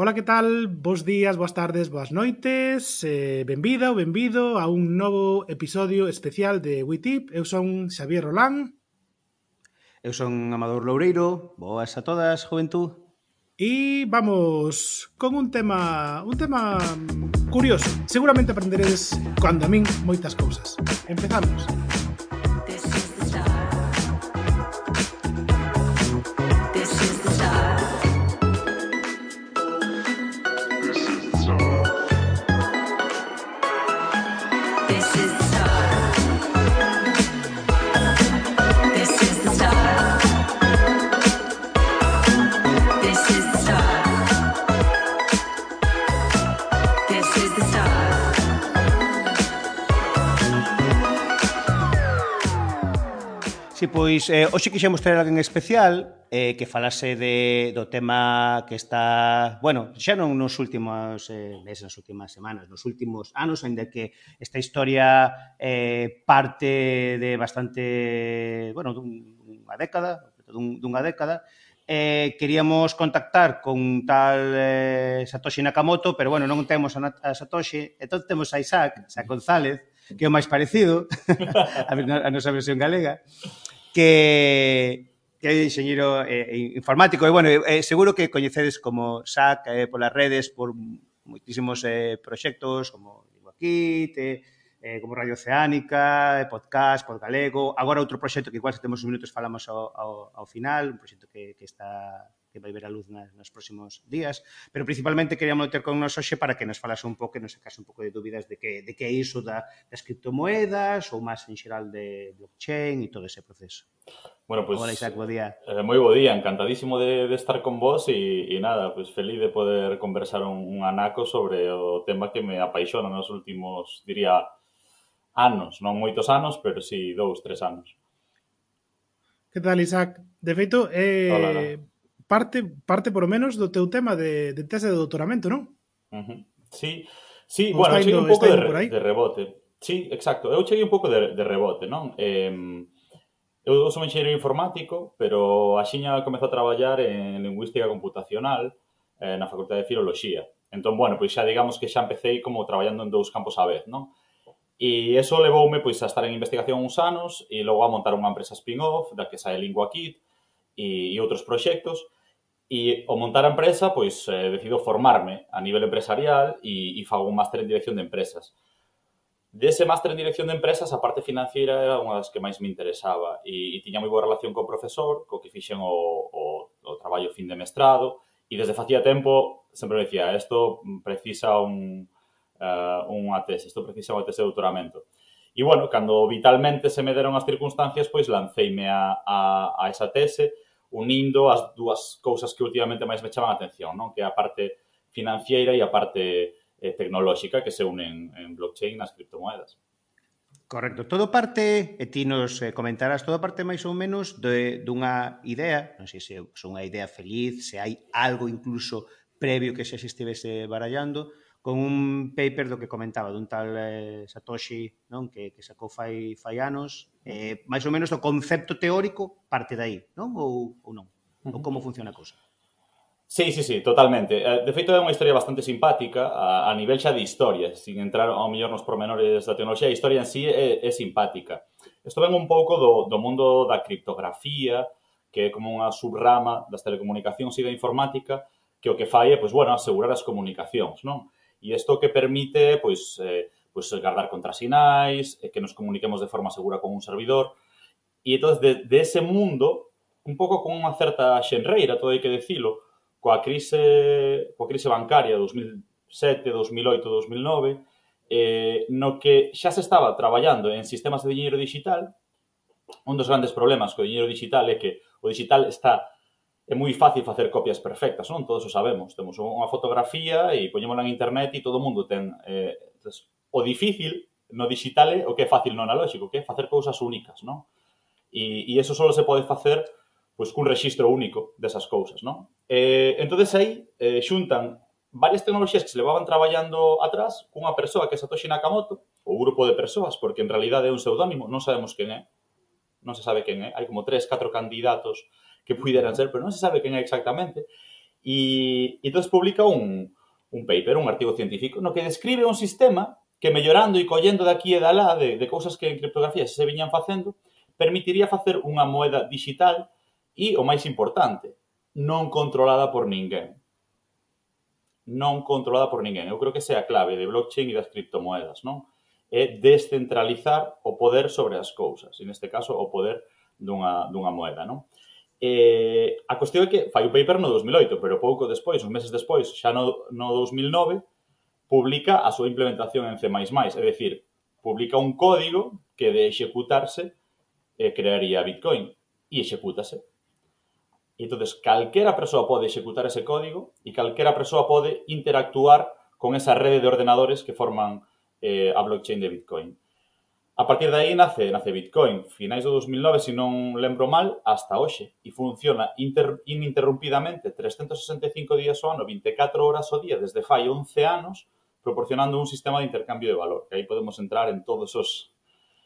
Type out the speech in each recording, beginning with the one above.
Ola, que tal? Bos días, boas tardes, boas noites eh, Benvida ou benvido a un novo episodio especial de WeTip. Eu son Xavier Rolán. Eu son Amador Loureiro. Boas a todas, juventud. E vamos con un tema un tema curioso. Seguramente aprenderedes, cando a min, moitas cousas. Empezamos Empezamos. Pois eh, hoxe quixemos traer alguén especial eh, que falase de, do tema que está, bueno, xa non nos últimos eh, meses, nas últimas semanas, nos últimos anos, ainda que esta historia eh, parte de bastante, bueno, dunha década, dun, dunha década, eh, queríamos contactar con tal eh, Satoshi Nakamoto, pero bueno, non temos a, a Satoshi, entón temos a Isaac, Isaac González, que é o máis parecido a, a nosa versión galega, que que é enxeñeiro eh, informático. E bueno, eh, seguro que coñecedes como SAC eh, polas redes por moitísimos eh, proxectos como digo aquí, te, eh, como Radio Oceánica, podcast, por galego, agora outro proxecto que igual se temos uns minutos falamos ao, ao, ao final, un proxecto que, que está que vai ver a luz nas, nos próximos días, pero principalmente queríamos ter con nos hoxe para que nos falase un pouco, que nos sacase un pouco de dúbidas de que, de que é iso da, das criptomoedas ou máis en xeral de blockchain e todo ese proceso. Bueno, pues, Hola Isaac, bo día. Eh, moi bo día, encantadísimo de, de estar con vos e, e nada, pues feliz de poder conversar un, un anaco sobre o tema que me apaixona nos últimos, diría, anos, non moitos anos, pero si sí, dous, tres anos. Que tal, Isaac? De feito, eh, Hola, parte, parte por lo menos do teu tema de, de tese de doutoramento, non? Uh -huh. Sí, sí o bueno, cheguei un pouco de, de rebote. Sí, exacto. Eu cheguei un pouco de, de rebote, non? Eh, eu sou enxeñero informático, pero a xiña comezou a traballar en lingüística computacional eh, na Facultade de Filoloxía. Entón, bueno, pois xa digamos que xa empecé como traballando en dous campos a vez, non? E eso levoume pois a estar en investigación uns anos e logo a montar unha empresa spin-off da que sae Lingua Kit e, e outros proxectos. E ao montar a empresa, pois eh, decido formarme a nivel empresarial e, e fago un máster en dirección de empresas. Dese máster en dirección de empresas, a parte financeira era unha das que máis me interesaba e, e tiña moi boa relación co profesor, co que fixen o, o, o traballo fin de mestrado e desde facía tempo sempre me dicía, isto precisa un, eh, uh, unha tese, isto precisa unha tese de doutoramento. E, bueno, cando vitalmente se me deron as circunstancias, pois lanceime a, a, a esa tese unindo as dúas cousas que últimamente máis me chaman a atención, non? que é a parte financiera e a parte eh, tecnolóxica que se unen en blockchain nas criptomoedas. Correcto. Todo parte, e ti nos eh, comentarás, todo parte máis ou menos de, dunha idea, non sei se é unha idea feliz, se hai algo incluso previo que xa se estivese barallando, con un paper do que comentaba dun tal eh, Satoshi non que, que sacou fai, fai anos eh, máis ou menos o concepto teórico parte de aí, non? Ou, ou non? Ou como funciona a cousa? Sí, sí, sí, totalmente. Eh, de feito, é unha historia bastante simpática a, a nivel xa de historia, sin entrar ao mellor nos pormenores da tecnoloxía, a historia en sí é, é simpática. Isto ven un pouco do, do mundo da criptografía, que é como unha subrama das telecomunicacións e da informática, que o que fai é, pois, bueno, asegurar as comunicacións, non? E isto que permite, pois, eh, pois guardar contrasinais, eh, que nos comuniquemos de forma segura con un servidor. E entón, de, de ese mundo, un pouco con unha certa xenreira, todo hai que decilo, coa crise, coa crise bancaria 2007, 2008, 2009, eh, no que xa se estaba traballando en sistemas de diñeiro digital, un dos grandes problemas co diñeiro digital é que o digital está é moi fácil facer copias perfectas, non? Todos o sabemos. Temos unha fotografía e poñémola en internet e todo o mundo ten. Eh, entonces, o difícil no digital é o que é fácil no analóxico, que é facer cousas únicas, non? E, e eso só se pode facer pois, cun registro único desas cousas, non? Eh, entonces aí eh, xuntan varias tecnoloxías que se levaban traballando atrás cunha persoa que é Satoshi Nakamoto, o grupo de persoas, porque en realidade é un pseudónimo, non sabemos quen é, non se sabe quen é, hai como tres, catro candidatos que puidera ser, pero non se sabe quen é exactamente. E, e entón publica un, un paper, un artigo científico, no que describe un sistema que mellorando e collendo daqui e da lá de, de cousas que en criptografía se viñan facendo, permitiría facer unha moeda digital e, o máis importante, non controlada por ninguén. Non controlada por ninguén. Eu creo que esa é a clave de blockchain e das criptomoedas, non? É descentralizar o poder sobre as cousas, e neste caso o poder dunha, dunha moeda, non? Eh, a cuestión é que fai o paper no 2008, pero pouco despois, uns meses despois, xa no, no 2009, publica a súa implementación en C++, é dicir, publica un código que de executarse eh, crearía Bitcoin e executase. E entonces calquera persoa pode executar ese código e calquera persoa pode interactuar con esa rede de ordenadores que forman eh, a blockchain de Bitcoin. A partir de aí nace nace Bitcoin, finais do 2009, se non lembro mal, hasta hoxe, e funciona inter, ininterrumpidamente 365 días ao ano, 24 horas ao día, desde fai 11 anos, proporcionando un sistema de intercambio de valor, que aí podemos entrar en todos os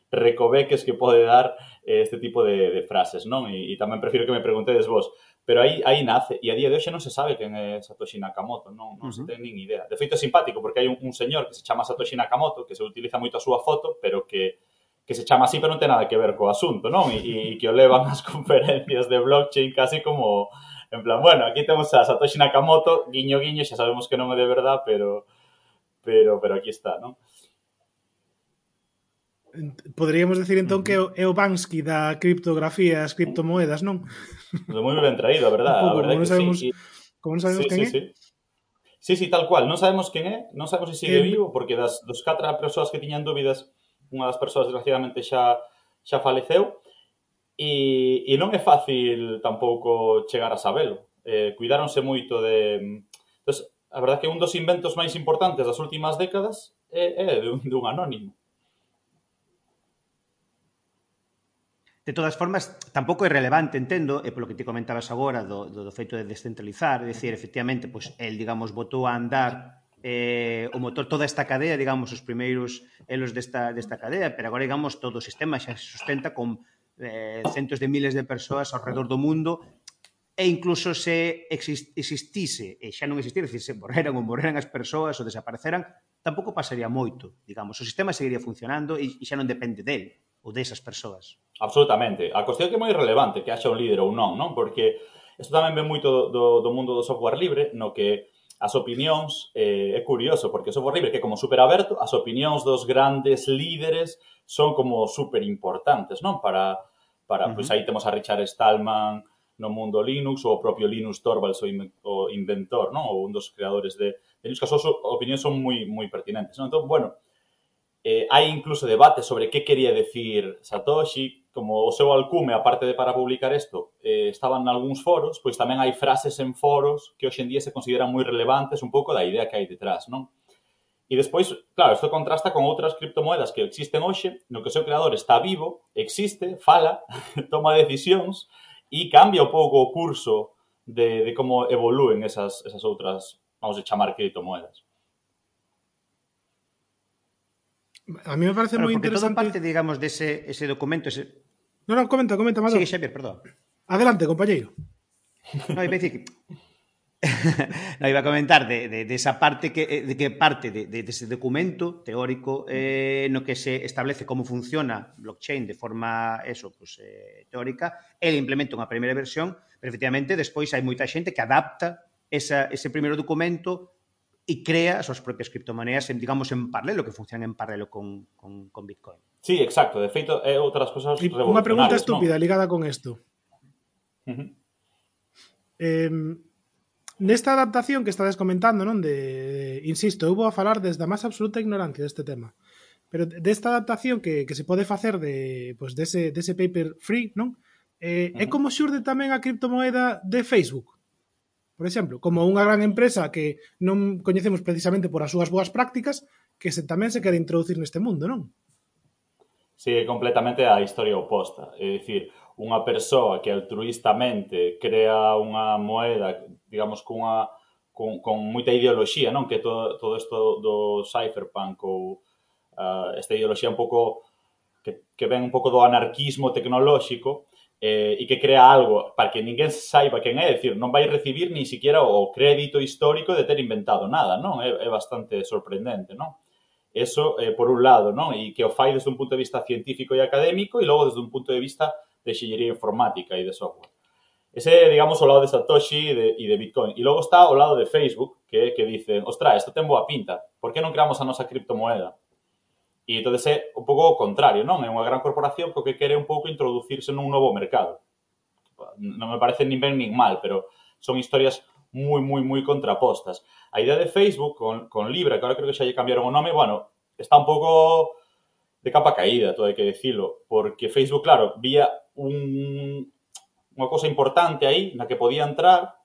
recoveques que pode dar eh, este tipo de, de frases, non? E, e tamén prefiro que me preguntedes vos, Pero aí, aí nace, e a día de hoxe non se sabe quen é Satoshi Nakamoto, non, non uh -huh. se ten nin idea. De feito, é simpático, porque hai un, un señor que se chama Satoshi Nakamoto, que se utiliza moito a súa foto, pero que que se chama así, pero non ten nada que ver co asunto, non? E, e que o levan as conferencias de blockchain casi como, en plan, bueno, aquí temos a Satoshi Nakamoto, guiño, guiño, xa sabemos que non é de verdad, pero, pero, pero aquí está, non? Uh Poderíamos decir entón que é o Bansky da criptografía as criptomoedas, non? Pero moi ben traído, a verdade. Pouco, a verdade como, non sabemos, sí, como non sabemos sí, quen sí, é. Sí. sí, sí, tal cual. Non sabemos quen é, non sabemos se sigue eh, vivo, porque das, dos catra persoas que tiñan dúbidas, unha das persoas desgraciadamente xa xa faleceu, e, e non é fácil tampouco chegar a sabelo. Eh, cuidáronse moito de... Entón, a verdade que un dos inventos máis importantes das últimas décadas é, é de un anónimo. De todas formas, tampouco é relevante, entendo, e polo que ti comentabas agora do, do, do feito de descentralizar, é dicir, efectivamente, pois, el, digamos, botou a andar eh, o motor, toda esta cadea, digamos, os primeiros elos desta, desta cadea, pero agora, digamos, todo o sistema xa se sustenta con eh, centos de miles de persoas ao redor do mundo e incluso se exist, existise, e xa non existir, decir, se morreran ou morreran as persoas ou desapareceran, tampouco pasaría moito, digamos, o sistema seguiría funcionando e, e xa non depende del ou desas persoas. Absolutamente. A cuestión que é moi relevante que haxa un líder ou non, non? Porque isto tamén ven moito do, do mundo do software libre, no que as opinións eh, é curioso, porque o software libre que é como super aberto, as opinións dos grandes líderes son como super importantes, non? Para, para uh -huh. pois aí temos a Richard Stallman no mundo Linux, ou o propio Linus Torvalds, o, in, o inventor, non? Ou un dos creadores de, de Linux, que as súas opinións son moi, moi pertinentes, non? Entón, bueno, eh, hai incluso debate sobre que quería decir Satoshi, como o seu alcume, aparte de para publicar isto, eh, estaban en algúns foros, pois tamén hai frases en foros que hoxe en día se consideran moi relevantes un pouco da idea que hai detrás, non? E despois, claro, isto contrasta con outras criptomoedas que existen hoxe, no que o seu creador está vivo, existe, fala, toma decisións e cambia un pouco o curso de, de como evolúen esas, esas outras, vamos a chamar criptomoedas. A mí me parece claro, moi interesante. Todo parte, digamos, dese ese documento, ese... Non, no, comenta, comenta, Mado. Sí, Xavier, perdón. Adelante, compañeiro. No, iba a decir que... no, iba a comentar de, de, de esa parte que, eh, de que parte de, de, de ese documento teórico eh, no que se establece como funciona blockchain de forma eso, pues, eh, teórica, ele implementa unha primeira versión, pero efectivamente despois hai moita xente que adapta esa, ese primeiro documento e crea as súas propias criptomonedas, en, digamos, en paralelo, que funcionan en paralelo con, con, con Bitcoin. Sí, exacto. De feito, é outra das cousas Unha pregunta estúpida ¿no? ligada con isto. Uh -huh. eh, nesta adaptación que estades comentando, non? De, de insisto, eu vou a falar desde a máis absoluta ignorancia deste tema. Pero desta adaptación que, que se pode facer de, pois, pues, dese, dese paper free, non? Eh, uh -huh. É como xurde tamén a criptomoeda de Facebook. Por exemplo, como unha gran empresa que non coñecemos precisamente por as súas boas prácticas, que se, tamén se quere introducir neste mundo, non? Sí, completamente a historia oposta. É dicir, unha persoa que altruistamente crea unha moeda, digamos, cunha, con, con moita ideoloxía, non? Que todo, todo isto do cypherpunk ou uh, esta ideoloxía un pouco que, que ven un pouco do anarquismo tecnolóxico, eh, e que crea algo para que ninguén saiba quen é, decir, non vai recibir ni siquiera o crédito histórico de ter inventado nada, non? É, é bastante sorprendente, non? Eso, eh, por un lado, non? E que o fai desde un punto de vista científico e académico e logo desde un punto de vista de xellería informática e de software. Ese, digamos, o lado de Satoshi e de, e de Bitcoin. E logo está o lado de Facebook, que, que dice, ostra, isto ten boa pinta, por que non creamos a nosa criptomoeda? Y entonces es un poco contrario, ¿no? Es una gran corporación pues, porque quiere un poco introducirse en un nuevo mercado. No me parece ni bien ni mal, pero son historias muy, muy, muy contrapostas. A idea de Facebook con, con Libra, que ahora creo que ya cambiaron el nombre, bueno, está un poco de capa caída, todo hay que decirlo, porque Facebook, claro, vía un, una cosa importante ahí en la que podía entrar,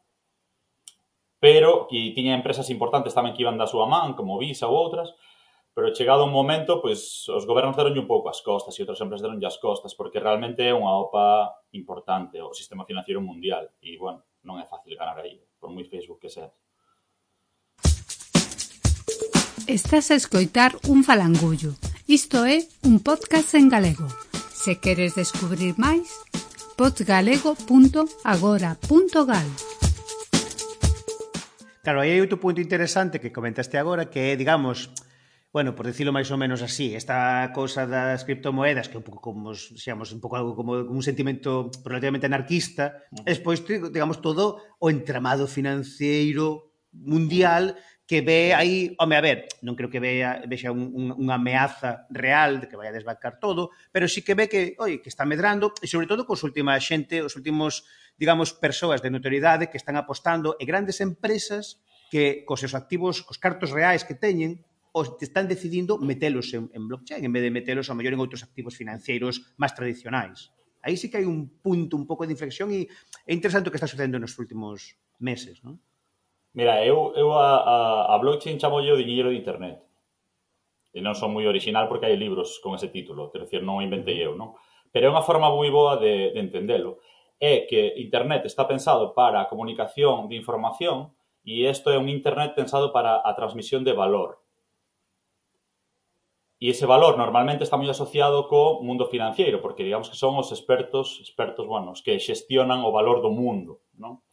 pero que tenía empresas importantes también que iban da súa man, como Visa u outras, Pero chegado un momento, pois os gobernos deronlle un pouco as costas e outras empresas deronlle as costas, porque realmente é unha OPA importante o sistema financiero mundial e, bueno, non é fácil ganar aí, por moi Facebook que sea. Estás a escoitar un falangullo. Isto é un podcast en galego. Se queres descubrir máis, podgalego.agora.gal. Claro, aí hai outro punto interesante que comentaste agora que é, digamos, bueno, por decirlo máis ou menos así, esta cosa das criptomoedas, que un pouco como, seamos, un pouco algo como un sentimento relativamente anarquista, mm. despois, digamos, todo o entramado financiero mundial que ve aí, home, a ver, non creo que vea, vexa un, un, unha ameaza real de que vai a desbancar todo, pero sí que ve que, oi, que está medrando, e sobre todo cos última xente, os últimos, digamos, persoas de notoriedade que están apostando e grandes empresas que cos seus activos, cos cartos reais que teñen, os están decidindo metelos en, en blockchain en vez de metelos a mellor en outros activos financeiros máis tradicionais. Aí sí que hai un punto un pouco de inflexión e é interesante o que está sucedendo nos últimos meses, non? Mira, eu, eu a, a, a blockchain chamo yo de de internet. E non son moi original porque hai libros con ese título, quero dicir, non o inventei eu, non? Pero é unha forma moi boa de, de entendelo. É que internet está pensado para a comunicación de información e isto é un internet pensado para a transmisión de valor. E ese valor normalmente está moi asociado co mundo financiero, porque digamos que son os expertos, expertos, bueno, os que xestionan o valor do mundo, non?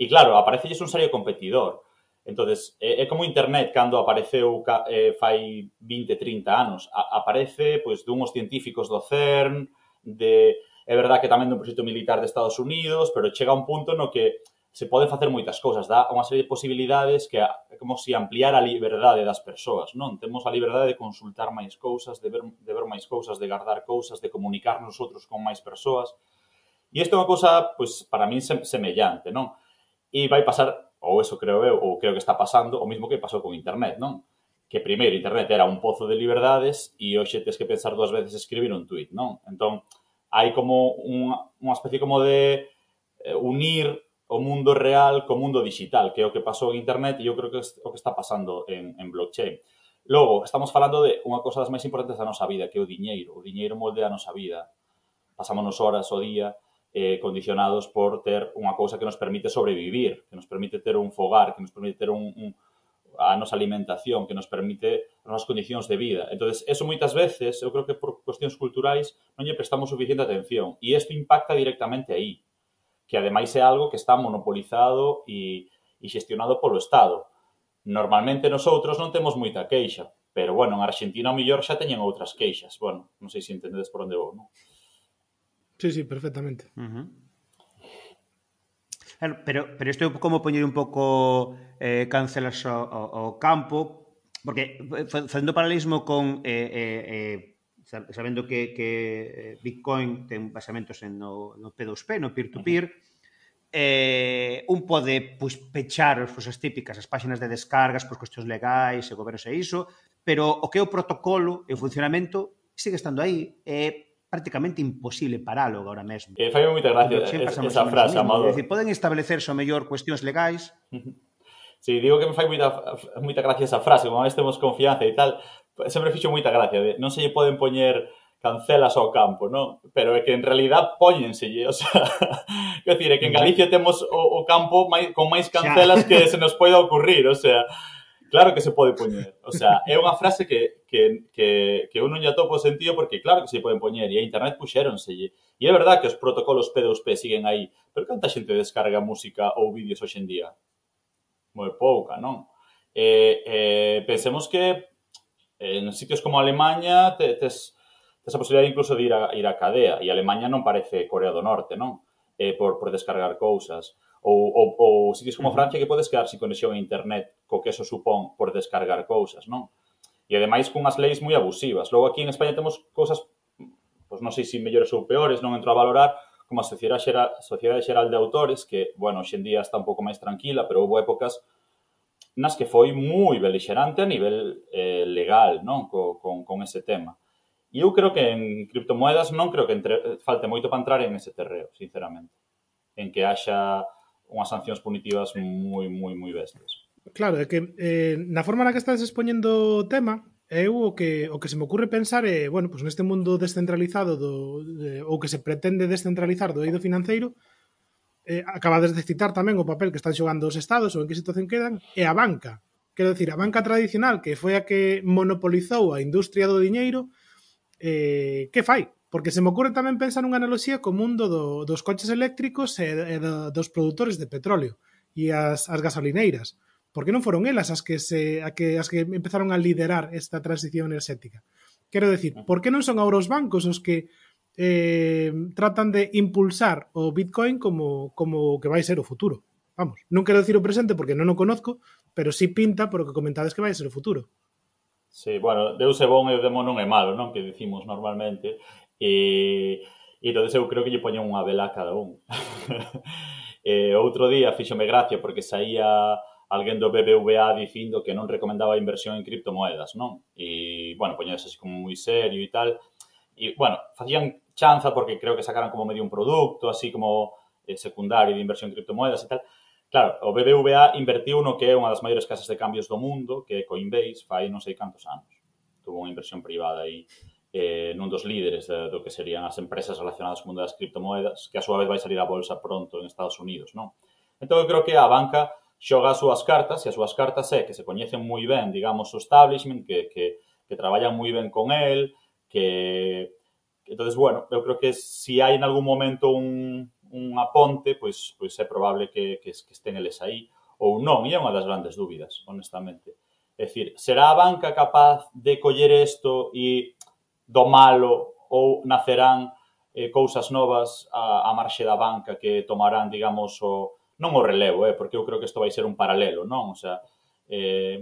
E claro, aparece un serio competidor. Entonces, é, é como internet cando apareceu eh, fai 20, 30 anos. A, aparece pois dunhos científicos do CERN, de é verdad que tamén dun proxecto militar de Estados Unidos, pero chega un punto no que se pode facer moitas cousas, dá unha serie de posibilidades que é como se ampliar a liberdade das persoas, non? Temos a liberdade de consultar máis cousas, de ver, de ver máis cousas, de guardar cousas, de comunicar nosotros con máis persoas. E isto é unha cousa, pois, para min semellante, non? E vai pasar, ou eso creo eu, ou creo que está pasando, o mismo que pasou con Internet, non? Que primeiro Internet era un pozo de liberdades e hoxe tens que pensar dúas veces escribir un tuit, non? Entón, hai como unha, unha especie como de eh, unir o mundo real co mundo digital, que é o que pasou en internet e eu creo que é o que está pasando en, en blockchain. Logo, estamos falando de unha cosa das máis importantes da nosa vida, que é o diñeiro. O diñeiro moldea a nosa vida. Pasámonos horas o día eh, condicionados por ter unha cousa que nos permite sobrevivir, que nos permite ter un fogar, que nos permite ter un, un a nosa alimentación, que nos permite as nosas condicións de vida. entonces eso moitas veces, eu creo que por cuestións culturais non lle prestamos suficiente atención e isto impacta directamente aí que ademais é algo que está monopolizado e, e xestionado polo Estado. Normalmente nosotros non temos moita queixa, pero bueno, en Argentina o millor xa teñen outras queixas. Bueno, non sei se entendedes por onde vou, non? Sí, sí, perfectamente. Uh -huh. Claro, pero, pero isto é como poñer un pouco eh, cancelas o, o, o campo, porque eh, facendo paralelismo con eh, eh, eh, sabendo que, que eh, Bitcoin ten basamentos en no, no P2P, no peer-to-peer, -peer, eh, un pode pois, pechar as cousas típicas, as páxinas de descargas, por cuestións legais, e gobernos e iso, pero o que é o protocolo e o funcionamento sigue estando aí. É prácticamente imposible paralo agora mesmo. Eh, fai moita gracia esa frase. Amado. É dicir, poden establecerse o mellor cuestións legais. Sí, digo que me fai moita, moita gracia esa frase, como máis temos confianza e tal, sempre fixo moita gracia, de, non se lle poden poñer cancelas ao campo, non? Pero é que en realidad póñenselle, o sea, quer dicir, é que en Galicia temos o, o campo máis, con máis cancelas que se nos poida ocurrir, o sea, claro que se pode poñer, o sea, é unha frase que, que, que, que eu non lle atopo sentido porque claro que se poden poñer e a internet puxéronselle. E é verdad que os protocolos P2P siguen aí, pero canta xente descarga música ou vídeos hoxendía? Moi pouca, non? Eh, eh, pensemos que Eh, en sitios como Alemanha tes, tes a posibilidad incluso de ir a, ir a cadea, e Alemanha non parece Corea do Norte, non? Eh, por, por descargar cousas. Ou, ou, ou sitios como Francia que podes quedar sin conexión a internet, co que eso supón por descargar cousas, non? E ademais cunhas leis moi abusivas. Logo aquí en España temos cousas, pois non sei se mellores ou peores, non entro a valorar, como a Sociedade Xeral, Sociedade Xeral de Autores, que, bueno, hoxendía está un pouco máis tranquila, pero houve épocas nas que foi moi belixerante a nivel eh, legal non co, con, con ese tema. E eu creo que en criptomoedas non creo que entre, falte moito para entrar en ese terreo, sinceramente. En que haxa unhas sancións punitivas moi, moi, moi bestas. Claro, é que eh, na forma na que estás expoñendo o tema, eu o que, o que se me ocurre pensar é, bueno, pues neste mundo descentralizado do, de, ou que se pretende descentralizar do eido financeiro, eh, acabades de citar tamén o papel que están xogando os estados ou en que situación quedan, e a banca. Quero dicir, a banca tradicional, que foi a que monopolizou a industria do diñeiro, eh, que fai? Porque se me ocurre tamén pensar unha analogía co mundo do, dos coches eléctricos e, e do, dos produtores de petróleo e as, as gasolineiras. Por que non foron elas as que, se, a que, as que empezaron a liderar esta transición enerxética? Quero decir, por que non son agora os bancos os que eh, tratan de impulsar o Bitcoin como, como que vai ser o futuro. Vamos, non quero dicir o presente porque non o conozco, pero sí pinta por o que comentades que vai ser o futuro. Sí, bueno, Deus é bon e o demo non é malo, non? Que dicimos normalmente. E, e entonces eu creo que lle poñen unha vela a cada un. e, outro día fíxome gracia porque saía alguén do BBVA dicindo que non recomendaba a inversión en criptomoedas, non? E, bueno, poñades así como moi serio e tal. E, bueno, facían chanza porque creo que sacaron como medio un producto, así como eh, secundario de inversión en criptomoedas e tal. Claro, o BBVA invertiu no que é unha das maiores casas de cambios do mundo, que é Coinbase, fai non sei cantos anos. Tuvo unha inversión privada aí eh, nun dos líderes de, do que serían as empresas relacionadas con mundo das criptomoedas, que a súa vez vai salir a bolsa pronto en Estados Unidos, non? Entón, eu creo que a banca xoga as súas cartas, e as súas cartas é que se coñecen moi ben, digamos, o establishment, que, que, que traballan moi ben con el, que Entonces, bueno, eu creo que si hai en algún momento un, un aponte, pois, pois é probable que, que, que estén eles aí ou non, e é unha das grandes dúbidas, honestamente. É dicir, será a banca capaz de coller isto e do malo ou nacerán eh, cousas novas a, a marxe da banca que tomarán, digamos, o, non o relevo, eh, porque eu creo que isto vai ser un paralelo, non? O sea, eh,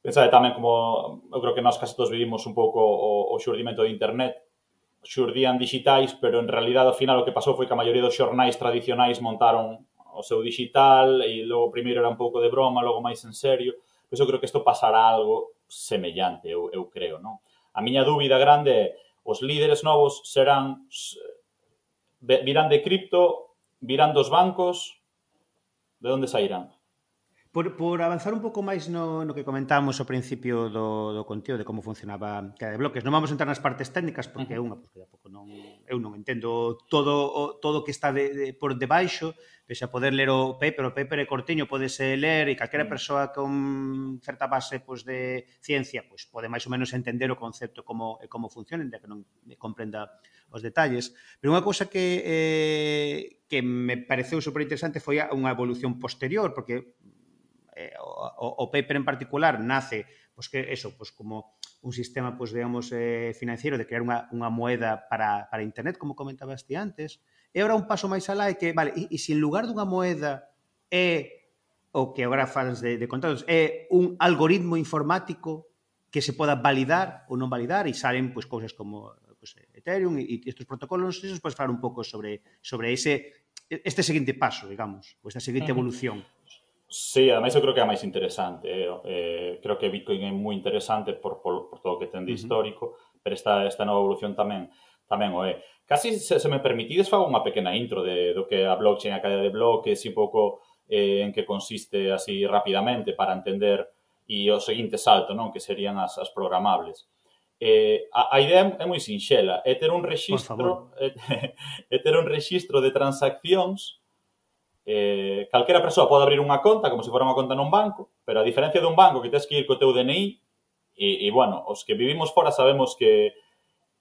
pensade tamén como, eu creo que nós casi todos vivimos un pouco o, o xurdimento de internet, xurdían digitais, pero en realidad ao final o que pasou foi que a maioría dos xornais tradicionais montaron o seu digital e logo primeiro era un pouco de broma, logo máis en serio. Pois eu creo que isto pasará algo semellante, eu, eu creo, non? A miña dúbida grande é os líderes novos serán virán de cripto, virán dos bancos, de onde sairán? Por, por avanzar un pouco máis no, no que comentábamos ao principio do, do contido de como funcionaba cada de bloques, non vamos entrar nas partes técnicas porque é unha, pois, que pouco non, eu non entendo todo o todo que está de, de, por debaixo, pese a poder ler o paper, o paper é cortiño, podese ler e calquera persoa con certa base pois, de ciencia pois, pode máis ou menos entender o concepto como, como funciona, de que non comprenda os detalles. Pero unha cousa que, eh, que me pareceu superinteresante foi unha evolución posterior, porque eh, o, o, paper en particular nace, pues que eso, pues como un sistema, pues digamos, eh, financiero de crear unha, unha moeda para, para Internet, como comentabas ti antes. E agora un paso máis alá é que, vale, e, e se en lugar dunha moeda é o que agora falas de, de contratos é un algoritmo informático que se poda validar ou non validar e salen pues, cousas como pues, Ethereum e, e estes protocolos, non se podes falar un pouco sobre, sobre ese, este seguinte paso, digamos, ou esta seguinte evolución. Sí, ademais eu creo que é a máis interesante. Eh, eh, creo que Bitcoin é moi interesante por, por, por todo o que ten de histórico, uh -huh. pero esta, esta nova evolución tamén tamén o é. Casi, se, se me permitides, fago unha pequena intro de, do que a blockchain, a cadea de bloques e un pouco eh, en que consiste así rapidamente para entender e o seguinte salto, non? que serían as, as programables. Eh, a, a idea é moi sinxela, é ter un rexistro é ter un rexistro de transaccións Eh, calquera persoa pode abrir unha conta como se fora unha conta nun banco, pero a diferencia dun banco que tens que ir co teu DNI e, e bueno, os que vivimos fora sabemos que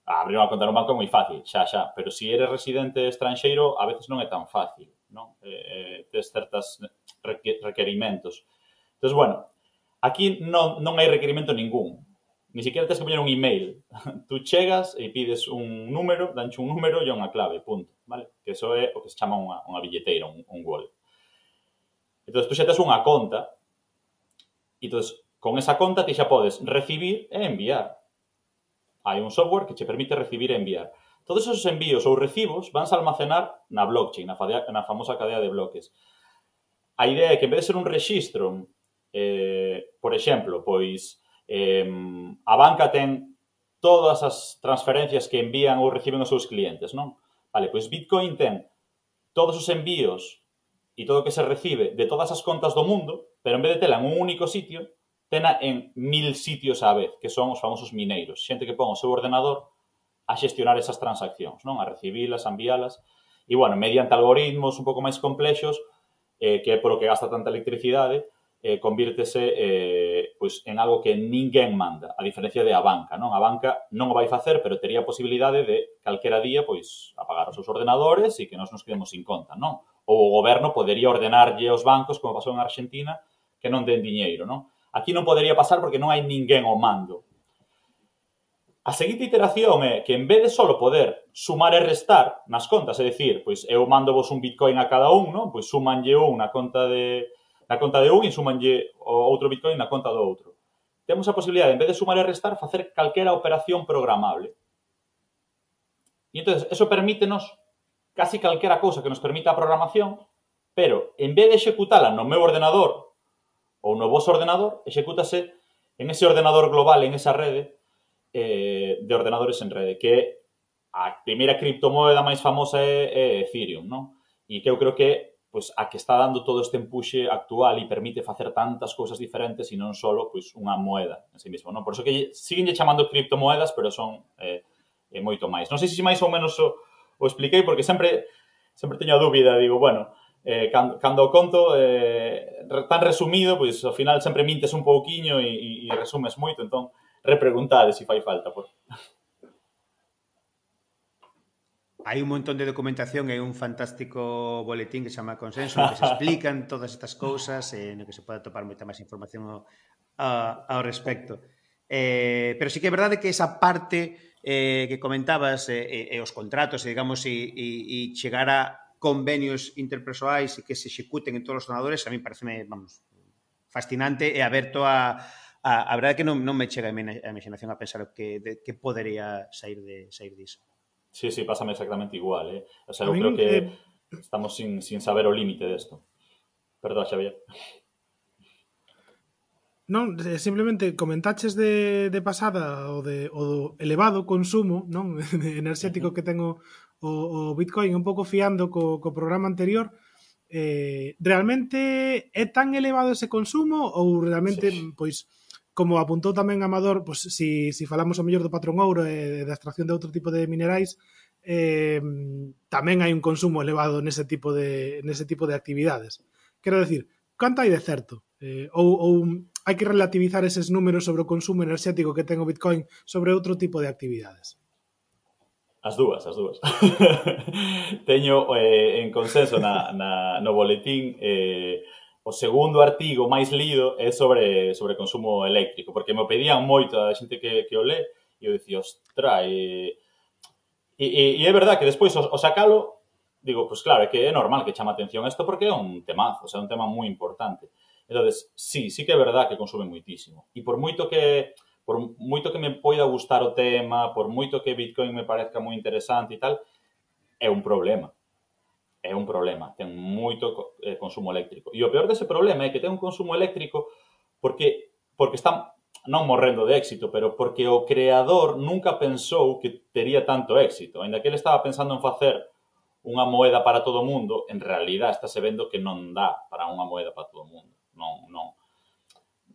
abrir unha conta nun banco é moi fácil, xa, xa, pero se si eres residente estranxeiro a veces non é tan fácil, non? Eh, eh tes certas requerimentos. Entón, bueno, aquí non, non hai requerimento ningún. Ni siquiera tens que poñer un email. Tú chegas e pides un número, danche un número e unha clave, punto. Vale? Que eso é o que se chama unha, unha billeteira, un, un wallet. Entón, tú xa tes unha conta e, entón, con esa conta ti xa podes recibir e enviar. Hai un software que che permite recibir e enviar. Todos esos envíos ou recibos vanse a almacenar na blockchain, na, fadea, na famosa cadea de bloques. A idea é que en vez de ser un rexistro, eh, por exemplo, pois Eh, a banca ten todas as transferencias que envían ou reciben os seus clientes, non? Vale, pois Bitcoin ten todos os envíos e todo o que se recibe de todas as contas do mundo, pero en vez de tela en un único sitio, tena en mil sitios á vez, que son os famosos mineiros, xente que pon o seu ordenador a xestionar esas transaccións, non? A recibilas, a envialas, e, bueno, mediante algoritmos un pouco máis complexos, eh, que é por o que gasta tanta electricidade, eh, convírtese eh, pois, en algo que ninguén manda, a diferencia de a banca, non? A banca non o vai facer, pero tería a posibilidade de calquera día, pois, apagar os seus ordenadores e que nós nos quedemos sin conta, non? Ou o goberno podería ordenarlle aos bancos, como pasou en Argentina, que non den diñeiro, non? Aquí non podería pasar porque non hai ninguén o mando. A seguinte iteración é que en vez de solo poder sumar e restar nas contas, é dicir, pois eu mando vos un bitcoin a cada un, non? Pois sumanlle un na conta de, na conta de un e sumanlle o outro Bitcoin na conta do outro. Temos a posibilidade, en vez de sumar e restar, facer calquera operación programable. E entón, eso permítenos casi calquera cousa que nos permita a programación, pero en vez de executala no meu ordenador ou no vos ordenador, execútase en ese ordenador global, en esa rede eh, de ordenadores en rede, que a primeira criptomoeda máis famosa é, é Ethereum, non? E que eu creo que pois a que está dando todo este empuxe actual e permite facer tantas cousas diferentes e non só pois unha moeda en sí mesmo, non? Por iso que siguen chamando criptomoedas, pero son eh, eh, moito máis. Non sei se máis ou menos o, o expliquei porque sempre sempre teño a dúbida, digo, bueno, eh, cando, cando o conto eh, tan resumido, pois ao final sempre mintes un pouquiño e, e, e resumes moito, entón repreguntade se fai falta, por. Hai un montón de documentación e un fantástico boletín que se chama Consenso que se explican todas estas cousas e no que se pode topar moita máis información ao, ao respecto. Eh, pero sí que é verdade que esa parte eh, que comentabas e eh, eh, os contratos, e, digamos, e, e, e chegar a convenios interpersoais e que se executen en todos os donadores, a mí pareceme, vamos, fascinante e aberto a, a, a verdade que non, non me chega a, a imaginación a pensar o que, de, que podería sair de sair diso. Sí, sí, pásame exactamente igual, eh? O sea, eu creo que eh... estamos sin, sin saber o límite desto. Perdón, Xavier. Non, simplemente comentaches de, de pasada o de o do elevado consumo non enerxético que tengo o, o Bitcoin un pouco fiando co, co programa anterior, eh, realmente é tan elevado ese consumo ou realmente, sí. pois, como apuntou tamén Amador, pois, si, si falamos o mellor do patrón ouro e da extracción de outro tipo de minerais, eh, tamén hai un consumo elevado nese tipo de, nese tipo de actividades. Quero decir, canto hai de certo? Eh, ou, ou hai que relativizar eses números sobre o consumo enerxético que ten o Bitcoin sobre outro tipo de actividades? As dúas, as dúas. Teño eh, en consenso na, na, no boletín eh, o segundo artigo máis lido é sobre, sobre consumo eléctrico, porque me pedían moito a xente que, que o lé, e eu dicía, ostra, e, e, e, e é verdad que despois o, o sacalo, digo, pois pues claro, é que é normal que chama atención isto porque é un temazo, o sea, é un tema moi importante. entonces sí, sí que é verdad que consume moitísimo. E por moito que por moito que me poida gustar o tema, por moito que Bitcoin me parezca moi interesante e tal, é un problema é un problema, ten moito eh, consumo eléctrico. E o peor dese problema é que ten un consumo eléctrico porque porque está non morrendo de éxito, pero porque o creador nunca pensou que tería tanto éxito. Ainda que ele estaba pensando en facer unha moeda para todo o mundo, en realidad está se vendo que non dá para unha moeda para todo o mundo. Non, non,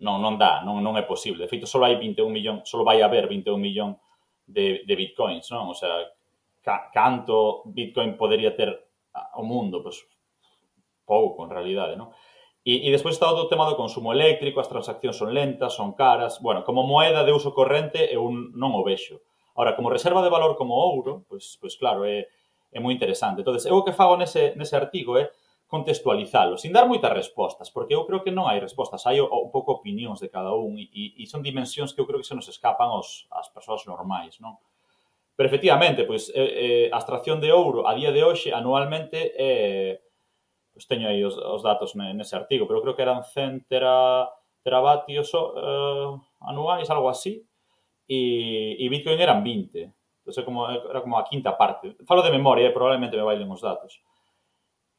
non, non dá, non, non é posible. De feito, só hai 21 millón, só vai haber 21 millón de, de bitcoins, non? O sea, ca, canto bitcoin podería ter o mundo, pois, pouco, en realidade, non? E, e despois está o tema do consumo eléctrico, as transaccións son lentas, son caras... Bueno, como moeda de uso corrente eu non o vexo. Ahora, como reserva de valor como ouro, pois, pois claro, é, é moi interesante. entonces eu o que fago nese, nese artigo é contextualizalo, sin dar moitas respostas, porque eu creo que non hai respostas, hai un pouco opinións de cada un e, e son dimensións que eu creo que se nos escapan aos, ás persoas normais, non? Pero efectivamente, pois, eh, eh, a extracción de ouro a día de hoxe anualmente é... Eh, pois teño aí os, os datos nese artigo, pero creo que eran 100 tera, teravatios eh, anuais, algo así, e, e Bitcoin eran 20. Entón, como, era como a quinta parte. Falo de memoria, eh, probablemente me bailen os datos.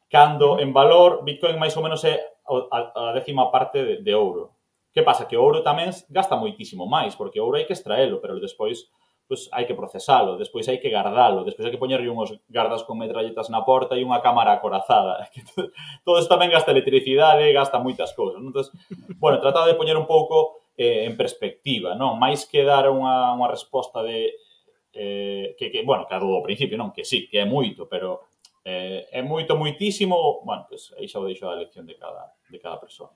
Cando en valor, Bitcoin máis ou menos é a, a décima parte de, de ouro. Que pasa? Que o ouro tamén gasta moitísimo máis, porque o ouro hai que extraelo, pero despois pois hai que procesalo, despois hai que guardalo, despois hai que poñerlle unhos gardas con metralletas na porta e unha cámara acorazada. Que todo, isto tamén gasta electricidade, gasta moitas cousas. Non? Entonces, bueno, tratado de poñer un pouco eh, en perspectiva, non? Máis que dar unha, unha resposta de eh, que, que, bueno, que ao principio, non? Que sí, que é moito, pero eh, é moito, moitísimo, bueno, pois pues, aí xa o deixo a elección de cada, de cada persoa.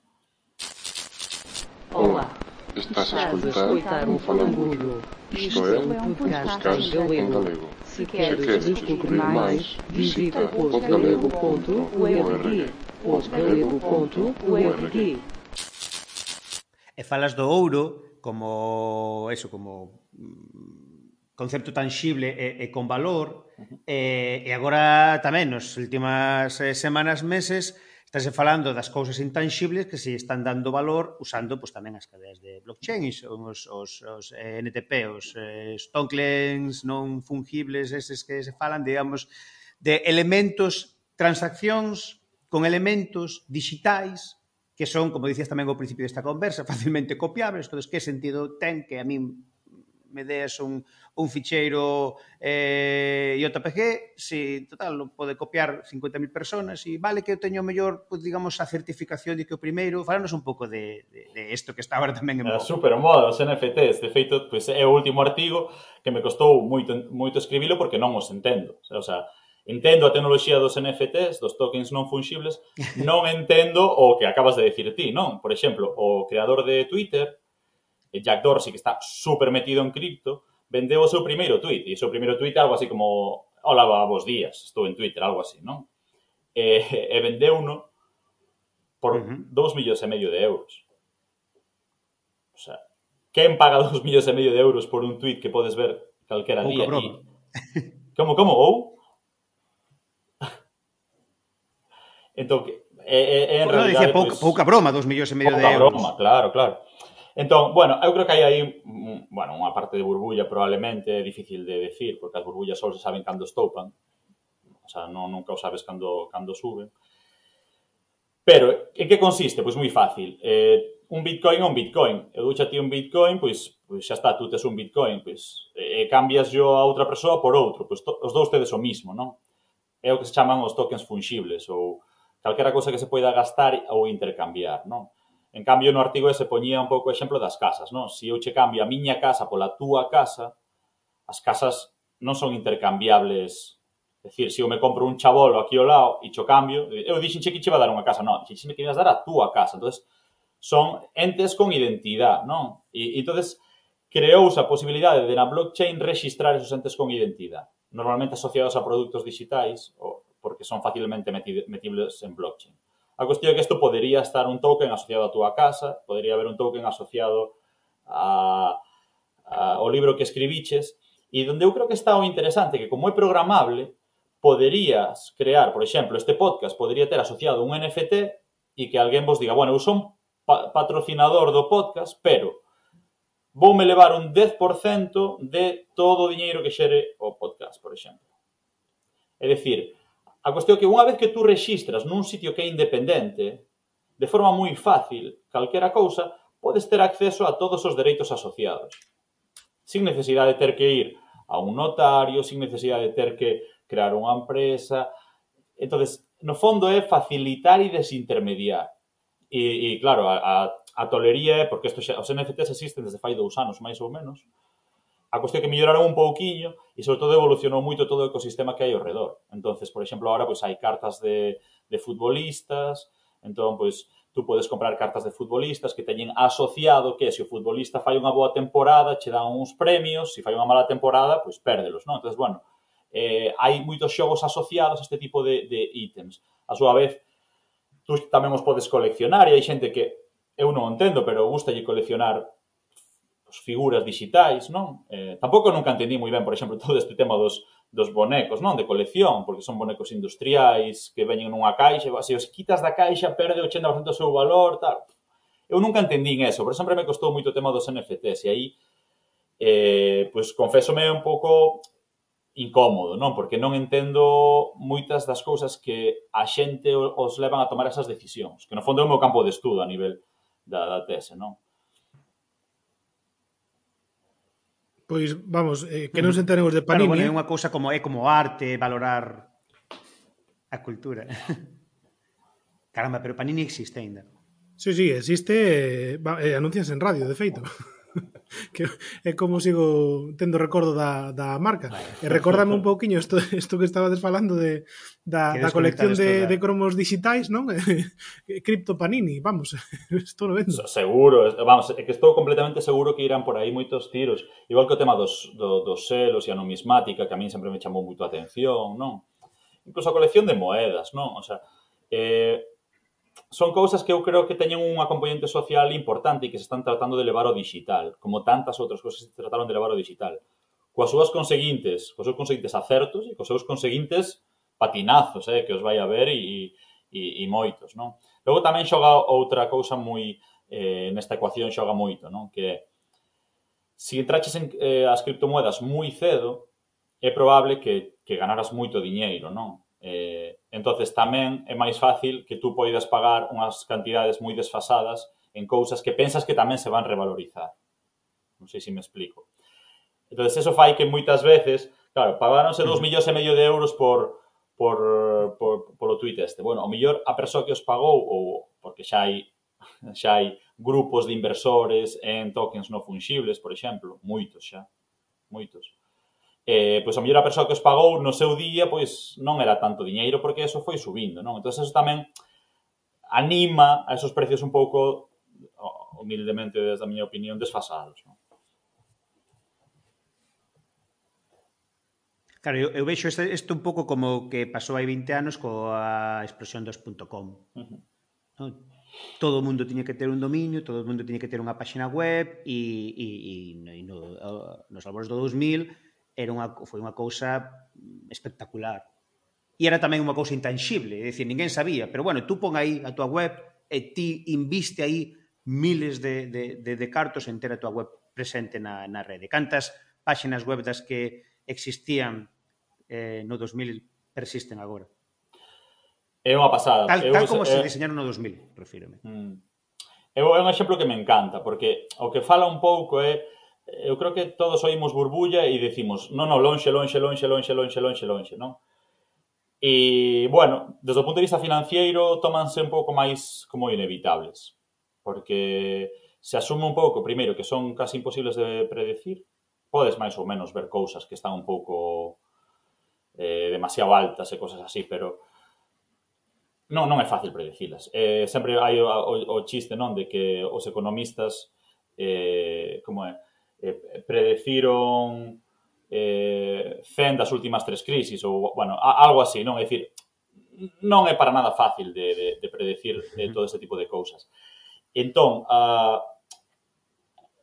Ola. Estás a escutar um falangulho. isto é, un podcast em galego. Se queres descubrir máis, visita osgalego.org osgalego.org E falas do ouro como eso, como mm, concepto tangible e, e con valor uh -huh. e, e agora tamén nas últimas eh, semanas, meses, Estase falando das cousas intangibles que se están dando valor usando pois, tamén as cadeas de blockchain, son os, os, os eh, NTP, os eh, tokens non fungibles, eses que se falan, digamos, de elementos, transaccións con elementos digitais que son, como dicías tamén ao principio desta conversa, facilmente copiables, entonces que sentido ten que a min me des un, un ficheiro eh, JPG, si, total, lo pode copiar 50.000 personas e vale que eu teño mellor, pues, digamos, a certificación de que o primeiro, falanos un pouco de, de, de isto que está agora tamén en moda. Super moda, os NFTs, de feito, pues, é o último artigo que me costou moito, moito escribilo porque non os entendo, o sea, entendo a tecnoloxía dos NFTs, dos tokens non fungibles, non entendo o que acabas de dicir ti, non? Por exemplo, o creador de Twitter, Jack Dorsey, que está super metido en cripto, vendeu o seu primeiro tweet. E o seu primeiro tweet algo así como Hola, vos días, estou en Twitter, algo así, non? E, e vendeu uno por uh -huh. dos millóns e medio de euros. O sea, quen paga dos millóns e medio de euros por un tweet que podes ver calquera día? E... Como, como? Ou? entón, é, é, é en bueno, realidade... Dicía, pouca, pues, pouca broma, dos millóns e medio de euros. Pouca broma, claro, claro. Entón, bueno, eu creo que hai aí mm, bueno, unha parte de burbulla probablemente é difícil de decir, porque as burbullas só se saben cando estoupan. O sea, non, nunca o sabes cando, cando suben. Pero, en que consiste? Pois moi fácil. Eh, un bitcoin é un bitcoin. Eu ducha ti un bitcoin, pois, pois xa está, tú tes un bitcoin, pois e cambias yo a outra persoa por outro, pois to, os dous tedes o mismo, non? É o que se chaman os tokens fungibles ou calquera cosa que se poida gastar ou intercambiar, non? En cambio, no artigo ese poñía un pouco o exemplo das casas, non? Se eu che cambio a miña casa pola túa casa, as casas non son intercambiables. É dicir, se eu me compro un chabolo aquí ao lado e cho cambio, eu dixenche que che va dar unha casa, non, dixenche que ibas dar a túa casa. Entonces, son entes con identidade, non? E, e entonces creouse a posibilidade de na blockchain registrar esos entes con identidade, normalmente asociados a produtos digitais, porque son facilmente metibles en blockchain. A cuestión é que isto podería estar un token asociado á túa casa, podería haber un token asociado a, a, ao libro que escribiches, e donde eu creo que está o interesante, que como é programable, poderías crear, por exemplo, este podcast podería ter asociado un NFT e que alguén vos diga, bueno, eu son pa patrocinador do podcast, pero voume levar un 10% de todo o diñeiro que xere o podcast, por exemplo. É dicir, A cuestión é que unha vez que tú rexistras nun sitio que é independente, de forma moi fácil, calquera cousa, podes ter acceso a todos os dereitos asociados. Sin necesidade de ter que ir a un notario, sin necesidade de ter que crear unha empresa. entonces no fondo é facilitar e desintermediar. E, e claro, a, a, a tolería é, porque isto xa, os NFTs existen desde fai dous anos, máis ou menos, a cuestión que melloraron un pouquiño e sobre todo evolucionou moito todo o ecosistema que hai ao redor. Entonces, por exemplo, agora pois hai cartas de, de futbolistas, entón pois tú podes comprar cartas de futbolistas que teñen asociado que se o futbolista fai unha boa temporada, che dan uns premios, se fai unha mala temporada, pois pérdelos, non? Entonces, bueno, eh, hai moitos xogos asociados a este tipo de, de ítems. A súa vez, tú tamén os podes coleccionar e hai xente que eu non entendo, pero gusta lle coleccionar pues, figuras digitais, non? Eh, tampouco nunca entendí moi ben, por exemplo, todo este tema dos, dos bonecos, non? De colección, porque son bonecos industriais que veñen nunha caixa, se os quitas da caixa perde o 80% do seu valor, tal. Eu nunca entendín eso, pero sempre me costou moito o tema dos NFTs, e aí, eh, pois, confésome un pouco incómodo, non? Porque non entendo moitas das cousas que a xente os levan a tomar esas decisións, que no fondo é o meu campo de estudo a nivel da, da tese, non? Pois vamos, eh, que non se enteremos de Panini. Claro, bueno, é eh. unha cousa como é como arte, valorar a cultura. Caramba, pero Panini existe aínda. Sí, sí, existe, eh, eh anuncias en radio, de feito. que é como sigo tendo recordo da, da marca. Vale, e recórdame un pouquiño isto, isto que estabades falando de, da, da colección de, de cromos digitais, non? Cripto Panini, vamos, estou no vendo. Seguro, vamos, é que estou completamente seguro que irán por aí moitos tiros. Igual que o tema dos, do, dos selos e a numismática, que a min sempre me chamou moito a atención, non? Incluso a colección de moedas, non? O sea, eh, son cousas que eu creo que teñen unha componente social importante e que se están tratando de levar ao digital, como tantas outras cousas que se trataron de levar ao digital. Coas súas conseguintes, coas seus conseguintes acertos e cos seus conseguintes patinazos, eh, que os vai a ver e, e, e moitos, non? Logo tamén xoga outra cousa moi eh, nesta ecuación xoga moito, non? Que se entraches en eh, as criptomoedas moi cedo, é probable que, que ganaras moito diñeiro, non? Eh, entonces tamén é máis fácil que tú poidas pagar unhas cantidades moi desfasadas en cousas que pensas que tamén se van revalorizar. Non sei se me explico. Entonces eso fai que moitas veces, claro, pagaronse 2 mm. millóns e medio de euros por por, por polo tweet este. Bueno, o mellor a persoa que os pagou ou porque xa hai xa hai grupos de inversores en tokens non fungibles, por exemplo, moitos xa, moitos eh, pois a mellor a persoa que os pagou no seu día pois non era tanto diñeiro porque eso foi subindo, non? Entón eso tamén anima a esos precios un pouco humildemente desde a miña opinión desfasados, non? Claro, eu, eu vexo isto, isto un pouco como que pasou hai 20 anos coa explosión dos .com. Uh -huh. non? Todo o mundo tiña que ter un dominio, todo o mundo tiña que ter unha páxina web e, e, e, e no, nos albores do 2000 era unha, foi unha cousa espectacular. E era tamén unha cousa intangible, é dicir, ninguén sabía, pero bueno, tú pon aí a tua web e ti inviste aí miles de, de, de, de cartos en ter a tua web presente na, na rede. Cantas páxinas web das que existían eh, no 2000 persisten agora? É unha pasada. Tal, tal como eu, se eh, diseñaron no 2000, refírome. Mm. Eu, é un exemplo que me encanta, porque o que fala un pouco é eu creo que todos oímos burbulla e dicimos, non, non, lonxe, lonxe, lonxe, lonxe, lonxe, lonxe, lonxe, non? E, bueno, desde o punto de vista financiero, tómanse un pouco máis como inevitables, porque se asume un pouco, primeiro, que son casi imposibles de predecir, podes máis ou menos ver cousas que están un pouco eh, demasiado altas e cousas así, pero non, non é fácil predecilas. Eh, sempre hai o, o, o chiste non de que os economistas eh, como é, eh, predeciron eh, 100 das últimas tres crisis ou, bueno, a, algo así, non? É dicir, non é para nada fácil de, de, de predecir eh, de todo este tipo de cousas. Entón, a,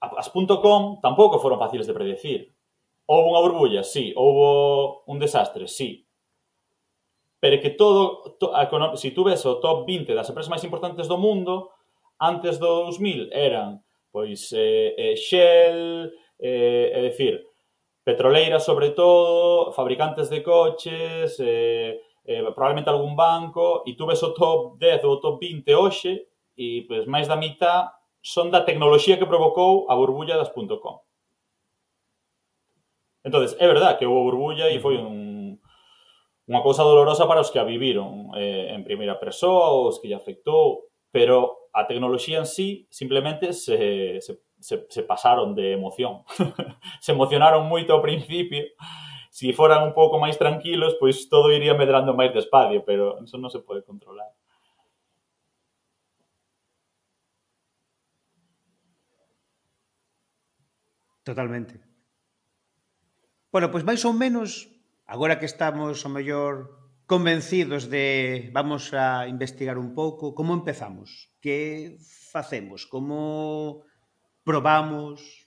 as .com tampouco foron fáciles de predecir. Houve unha burbulla, sí. Houve un desastre, sí. Pero que todo, to, a, se si tú ves o top 20 das empresas máis importantes do mundo, antes do 2000 eran pois eh, eh, Shell, eh, é dicir, petroleiras sobre todo, fabricantes de coches, eh, eh, probablemente algún banco, e tú ves o top 10 ou o top 20 hoxe, e pois, máis da mitad son da tecnoloxía que provocou a burbulla das .com. Entonces, é verdad que houve burbulla e foi un, unha cousa dolorosa para os que a viviron eh, en primeira persoa, os que lle afectou, pero a tecnoloxía en sí simplemente se, se, se, se pasaron de emoción. se emocionaron moito ao principio. Se si foran un pouco máis tranquilos, pois todo iría medrando máis despacio, pero eso non se pode controlar. Totalmente. Bueno, pois máis ou menos, agora que estamos o mellor convencidos de vamos a investigar un pouco como empezamos, que facemos, como probamos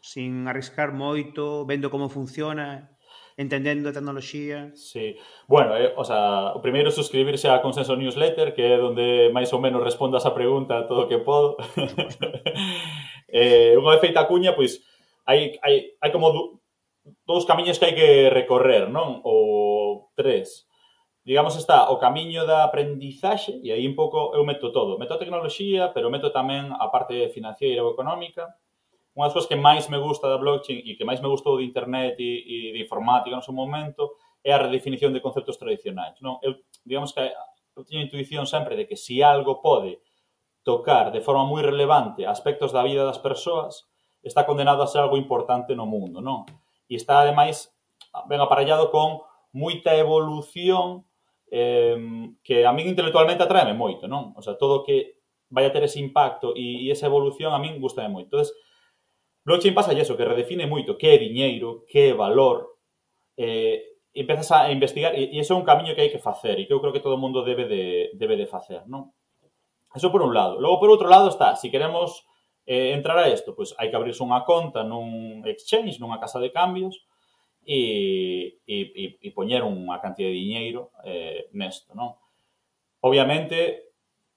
sin arriscar moito, vendo como funciona, entendendo a tecnoloxía. Sí. Bueno, eh, o sea, o primeiro suscribirse a Consenso Newsletter, que é onde máis ou menos respondo a esa pregunta todo o que podo. eh, unha vez feita a cuña, pois hai, hai, hai como dous camiños que hai que recorrer, non? Ou tres digamos, está o camiño da aprendizaxe, e aí un pouco eu meto todo. Meto a tecnoloxía, pero meto tamén a parte financiera ou económica. Unha das cousas que máis me gusta da blockchain e que máis me gustou de internet e, e de informática no seu momento é a redefinición de conceptos tradicionais. Non? Eu, digamos que eu teño intuición sempre de que se si algo pode tocar de forma moi relevante aspectos da vida das persoas, está condenado a ser algo importante no mundo, non? E está, ademais, ben aparellado con moita evolución eh, que a min intelectualmente atraeme moito, non? O sea, todo que vai a ter ese impacto e, e esa evolución a min gusta moito. Entonces, blockchain pasa eso, que redefine moito que é diñeiro, que é valor, eh, e empezas a investigar, e, e iso é un camiño que hai que facer, e que eu creo que todo o mundo debe de, debe de facer, non? Eso por un lado. Logo, por outro lado, está, se si queremos eh, entrar a isto, pois pues, hai que abrirse unha conta nun exchange, nunha casa de cambios, e, e, e poñer unha cantidad de diñeiro eh, nesto, non? Obviamente,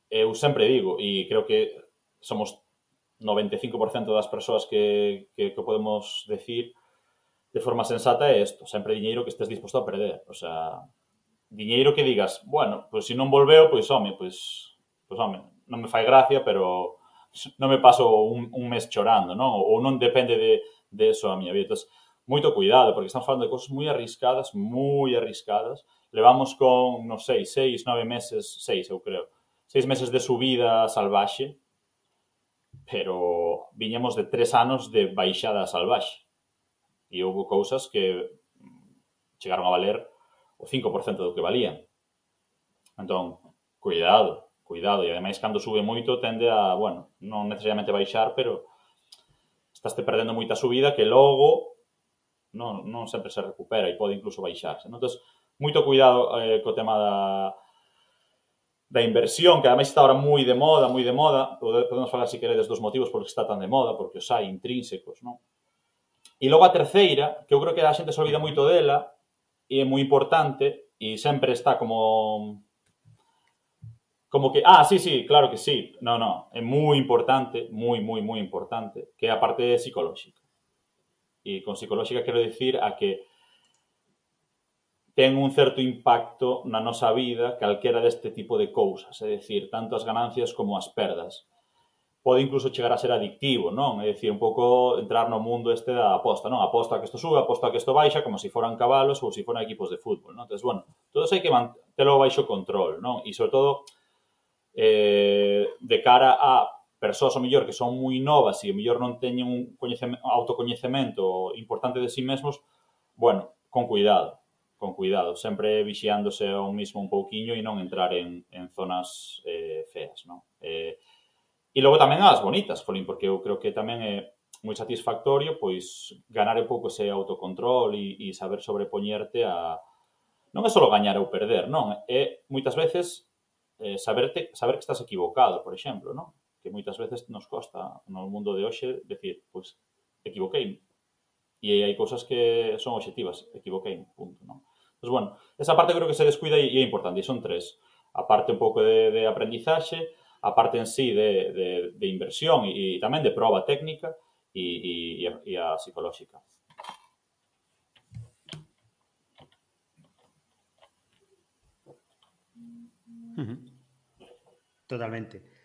eu sempre digo, e creo que somos 95% das persoas que, que, que podemos decir de forma sensata é isto, sempre diñeiro que estés disposto a perder, o sea, diñeiro que digas, bueno, pois pues, se si non volveo, pois pues, home, pois, pues, pois home, non me fai gracia, pero non me paso un, un mes chorando, non? Ou non depende de, de eso a miña vida. Entonces, moito cuidado, porque estamos falando de cousas moi arriscadas, moi arriscadas. Levamos con, non sei, seis, nove meses, seis, eu creo, seis meses de subida salvaxe, pero viñemos de tres anos de baixada salvaxe. E houve cousas que chegaron a valer o 5% do que valían. Entón, cuidado, cuidado. E ademais, cando sube moito, tende a, bueno, non necesariamente baixar, pero estás te perdendo moita subida que logo non, non sempre se recupera e pode incluso baixarse. Non? Entón, moito cuidado eh, co tema da, da inversión, que ademais está ahora moi de moda, moi de moda, podemos falar, se si queredes, dos motivos por que está tan de moda, porque os hai intrínsecos, non? E logo a terceira, que eu creo que a xente se olvida moito dela, e é moi importante, e sempre está como como que, ah, sí, sí, claro que sí, no, no, é moi importante, moi, moi, moi importante, que é a parte psicolóxica. E con psicolóxica quero dicir a que ten un certo impacto na nosa vida calquera deste tipo de cousas, é dicir, tanto as ganancias como as perdas. Pode incluso chegar a ser adictivo, non? É dicir, un pouco entrar no mundo este da aposta, non? Aposta a que isto sube, aposta a que isto baixa, como se si foran cabalos ou se si foran equipos de fútbol, non? Entón, bueno, todo hai que mantelo baixo control, non? E, sobre todo, eh, de cara a persoas o mellor que son moi novas e ao mellor non teñen un autocoñecemento importante de si sí mesmos, bueno, con cuidado, con cuidado, sempre vixiándose a un mismo un pouquiño e non entrar en, en zonas eh, feas, non? Eh, e logo tamén as bonitas, Folín, porque eu creo que tamén é moi satisfactorio pois ganar un pouco ese autocontrol e, e saber sobrepoñerte a non é só gañar ou perder, non, é moitas veces eh, saberte saber que estás equivocado, por exemplo, non? Que moitas veces nos costa no mundo de hoxe decir, pois, equivoquei. E hai cousas que son objetivas, equivoquei, punto, non? Bueno, esa parte creo que se descuida e, é importante, e son tres. A parte un pouco de, de aprendizaxe, a parte en sí de, inversión e, e tamén de proba técnica e, e, e, e. Totalmente.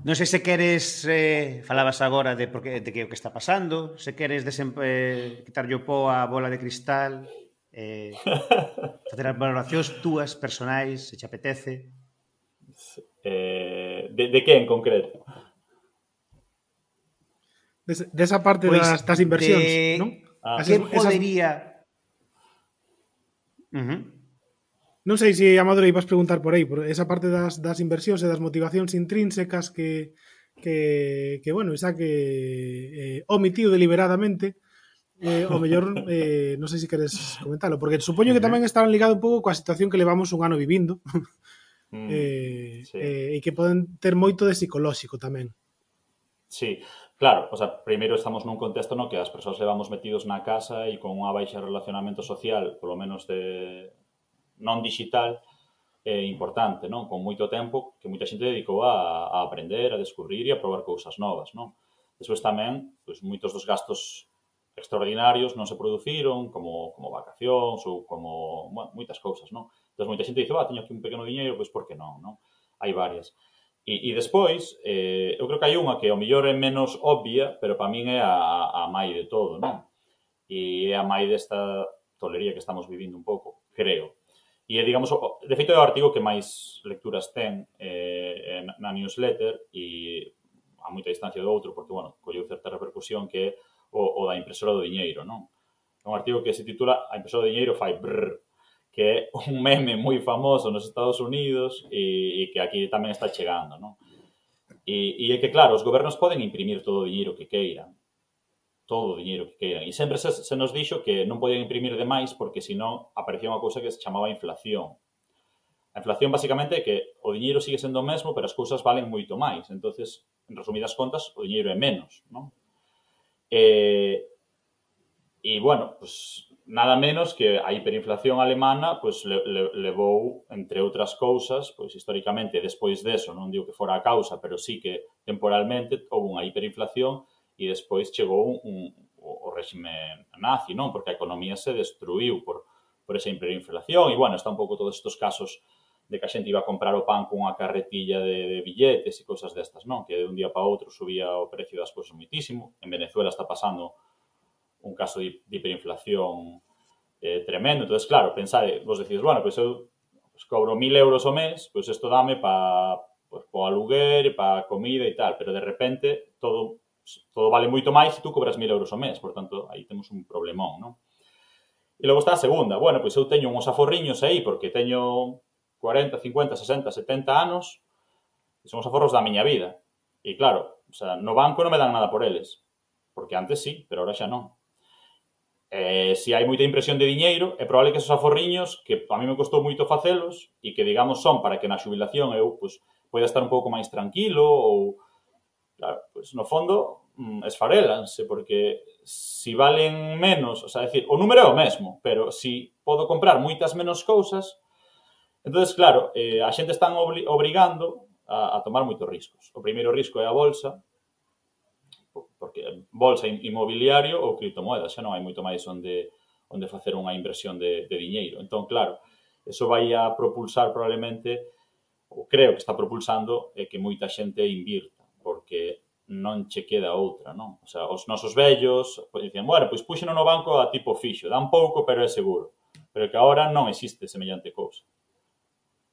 Non sei se queres eh, falabas agora de porque de que o que está pasando, se queres desem, eh, quitarlle o pó a bola de cristal, eh, facer as valoracións túas personais, se te apetece. Eh, de, de que en concreto? Des, desa parte pues, das, das inversións, de... non? Ah. Que podería... Esas... Uh -huh. Non sei se Amador ibas preguntar por aí, por esa parte das, das inversións e das motivacións intrínsecas que, que, que bueno, esa que eh, omitiu deliberadamente, eh, o mellor, eh, non sei se queres comentalo, porque supoño que tamén estarán ligado un pouco coa situación que levamos un ano vivindo mm, eh, sí. eh, e que poden ter moito de psicolóxico tamén. Sí, claro, o sea, primeiro estamos nun contexto no que as persoas levamos metidos na casa e con unha baixa relacionamento social, polo menos de non digital eh, importante, non? Con moito tempo que moita xente dedicou a, a aprender, a descubrir e a probar cousas novas, non? Despois tamén, pois, moitos dos gastos extraordinarios non se produciron, como, como vacacións ou como bueno, moitas cousas, non? Entón, moita xente dice, va, teño aquí un pequeno diñeiro, pois por que non, non? Hai varias. E, e despois, eh, eu creo que hai unha que ao mellor é menos obvia, pero para min é a, a mai de todo, non? E é a mai desta tolería que estamos vivindo un pouco, creo E é, digamos, de feito é o artigo que máis lecturas ten eh, eh, na newsletter e a moita distancia do outro, porque, bueno, colleu certa repercusión que é o, o da impresora do diñeiro, non? É un artigo que se titula A impresora do diñeiro fai brrr, que é un meme moi famoso nos Estados Unidos e, e que aquí tamén está chegando, non? E, e é que, claro, os gobernos poden imprimir todo o diñeiro que queiran, todo o diñeiro que queiran. E sempre se, se nos dixo que non podían imprimir demais porque senón aparecía unha cousa que se chamaba inflación. A inflación basicamente é que o diñeiro sigue sendo o mesmo, pero as cousas valen moito máis. entonces en resumidas contas, o diñeiro é menos. Non? E, e bueno, pues, nada menos que a hiperinflación alemana pues, le, le, levou, entre outras cousas, pois pues, históricamente, despois deso, non digo que fora a causa, pero sí que temporalmente houve unha hiperinflación e despois chegou un, o, o réxime nazi, non? Porque a economía se destruiu por, por esa hiperinflación e, bueno, está un pouco todos estos casos de que a xente iba a comprar o pan con a carretilla de, de billetes e cousas destas, non? Que de un día para outro subía o precio das cousas muitísimo. En Venezuela está pasando un caso de, de hiperinflación eh, tremendo. entonces claro, pensar, eh, vos decís, bueno, pois pues eu pues cobro mil euros o mes, pois pues isto dame para pues, po aluguer, para comida e tal, pero de repente todo todo vale moito máis se tú cobras 1.000 euros ao mes, por tanto, aí temos un problemón, non? E logo está a segunda, bueno, pois eu teño uns aforriños aí, porque teño 40, 50, 60, 70 anos, e son os aforros da miña vida. E claro, o sea, no banco non me dan nada por eles, porque antes sí, pero ahora xa non. Eh, se si hai moita impresión de diñeiro, é probable que esos aforriños, que a mí me costou moito facelos, e que, digamos, son para que na xubilación eu, pois, pues, poida estar un pouco máis tranquilo ou Claro, pois no fondo mm, esfarelanse, porque si valen menos, o sea, decir, o número é o mesmo, pero si podo comprar moitas menos cousas, entonces claro, eh, a xente están obli obrigando a, a tomar moitos riscos. O primeiro risco é a bolsa, porque bolsa inmobiliario ou criptomoedas, xa non hai moito máis onde onde facer unha inversión de, de diñeiro. Entón, claro, eso vai a propulsar probablemente, ou creo que está propulsando, é que moita xente invirta porque non che queda outra, non? O sea, os nosos vellos dicían, bueno, pois puxeno no banco a tipo fixo, dan pouco, pero é seguro. Pero que agora non existe semellante cousa.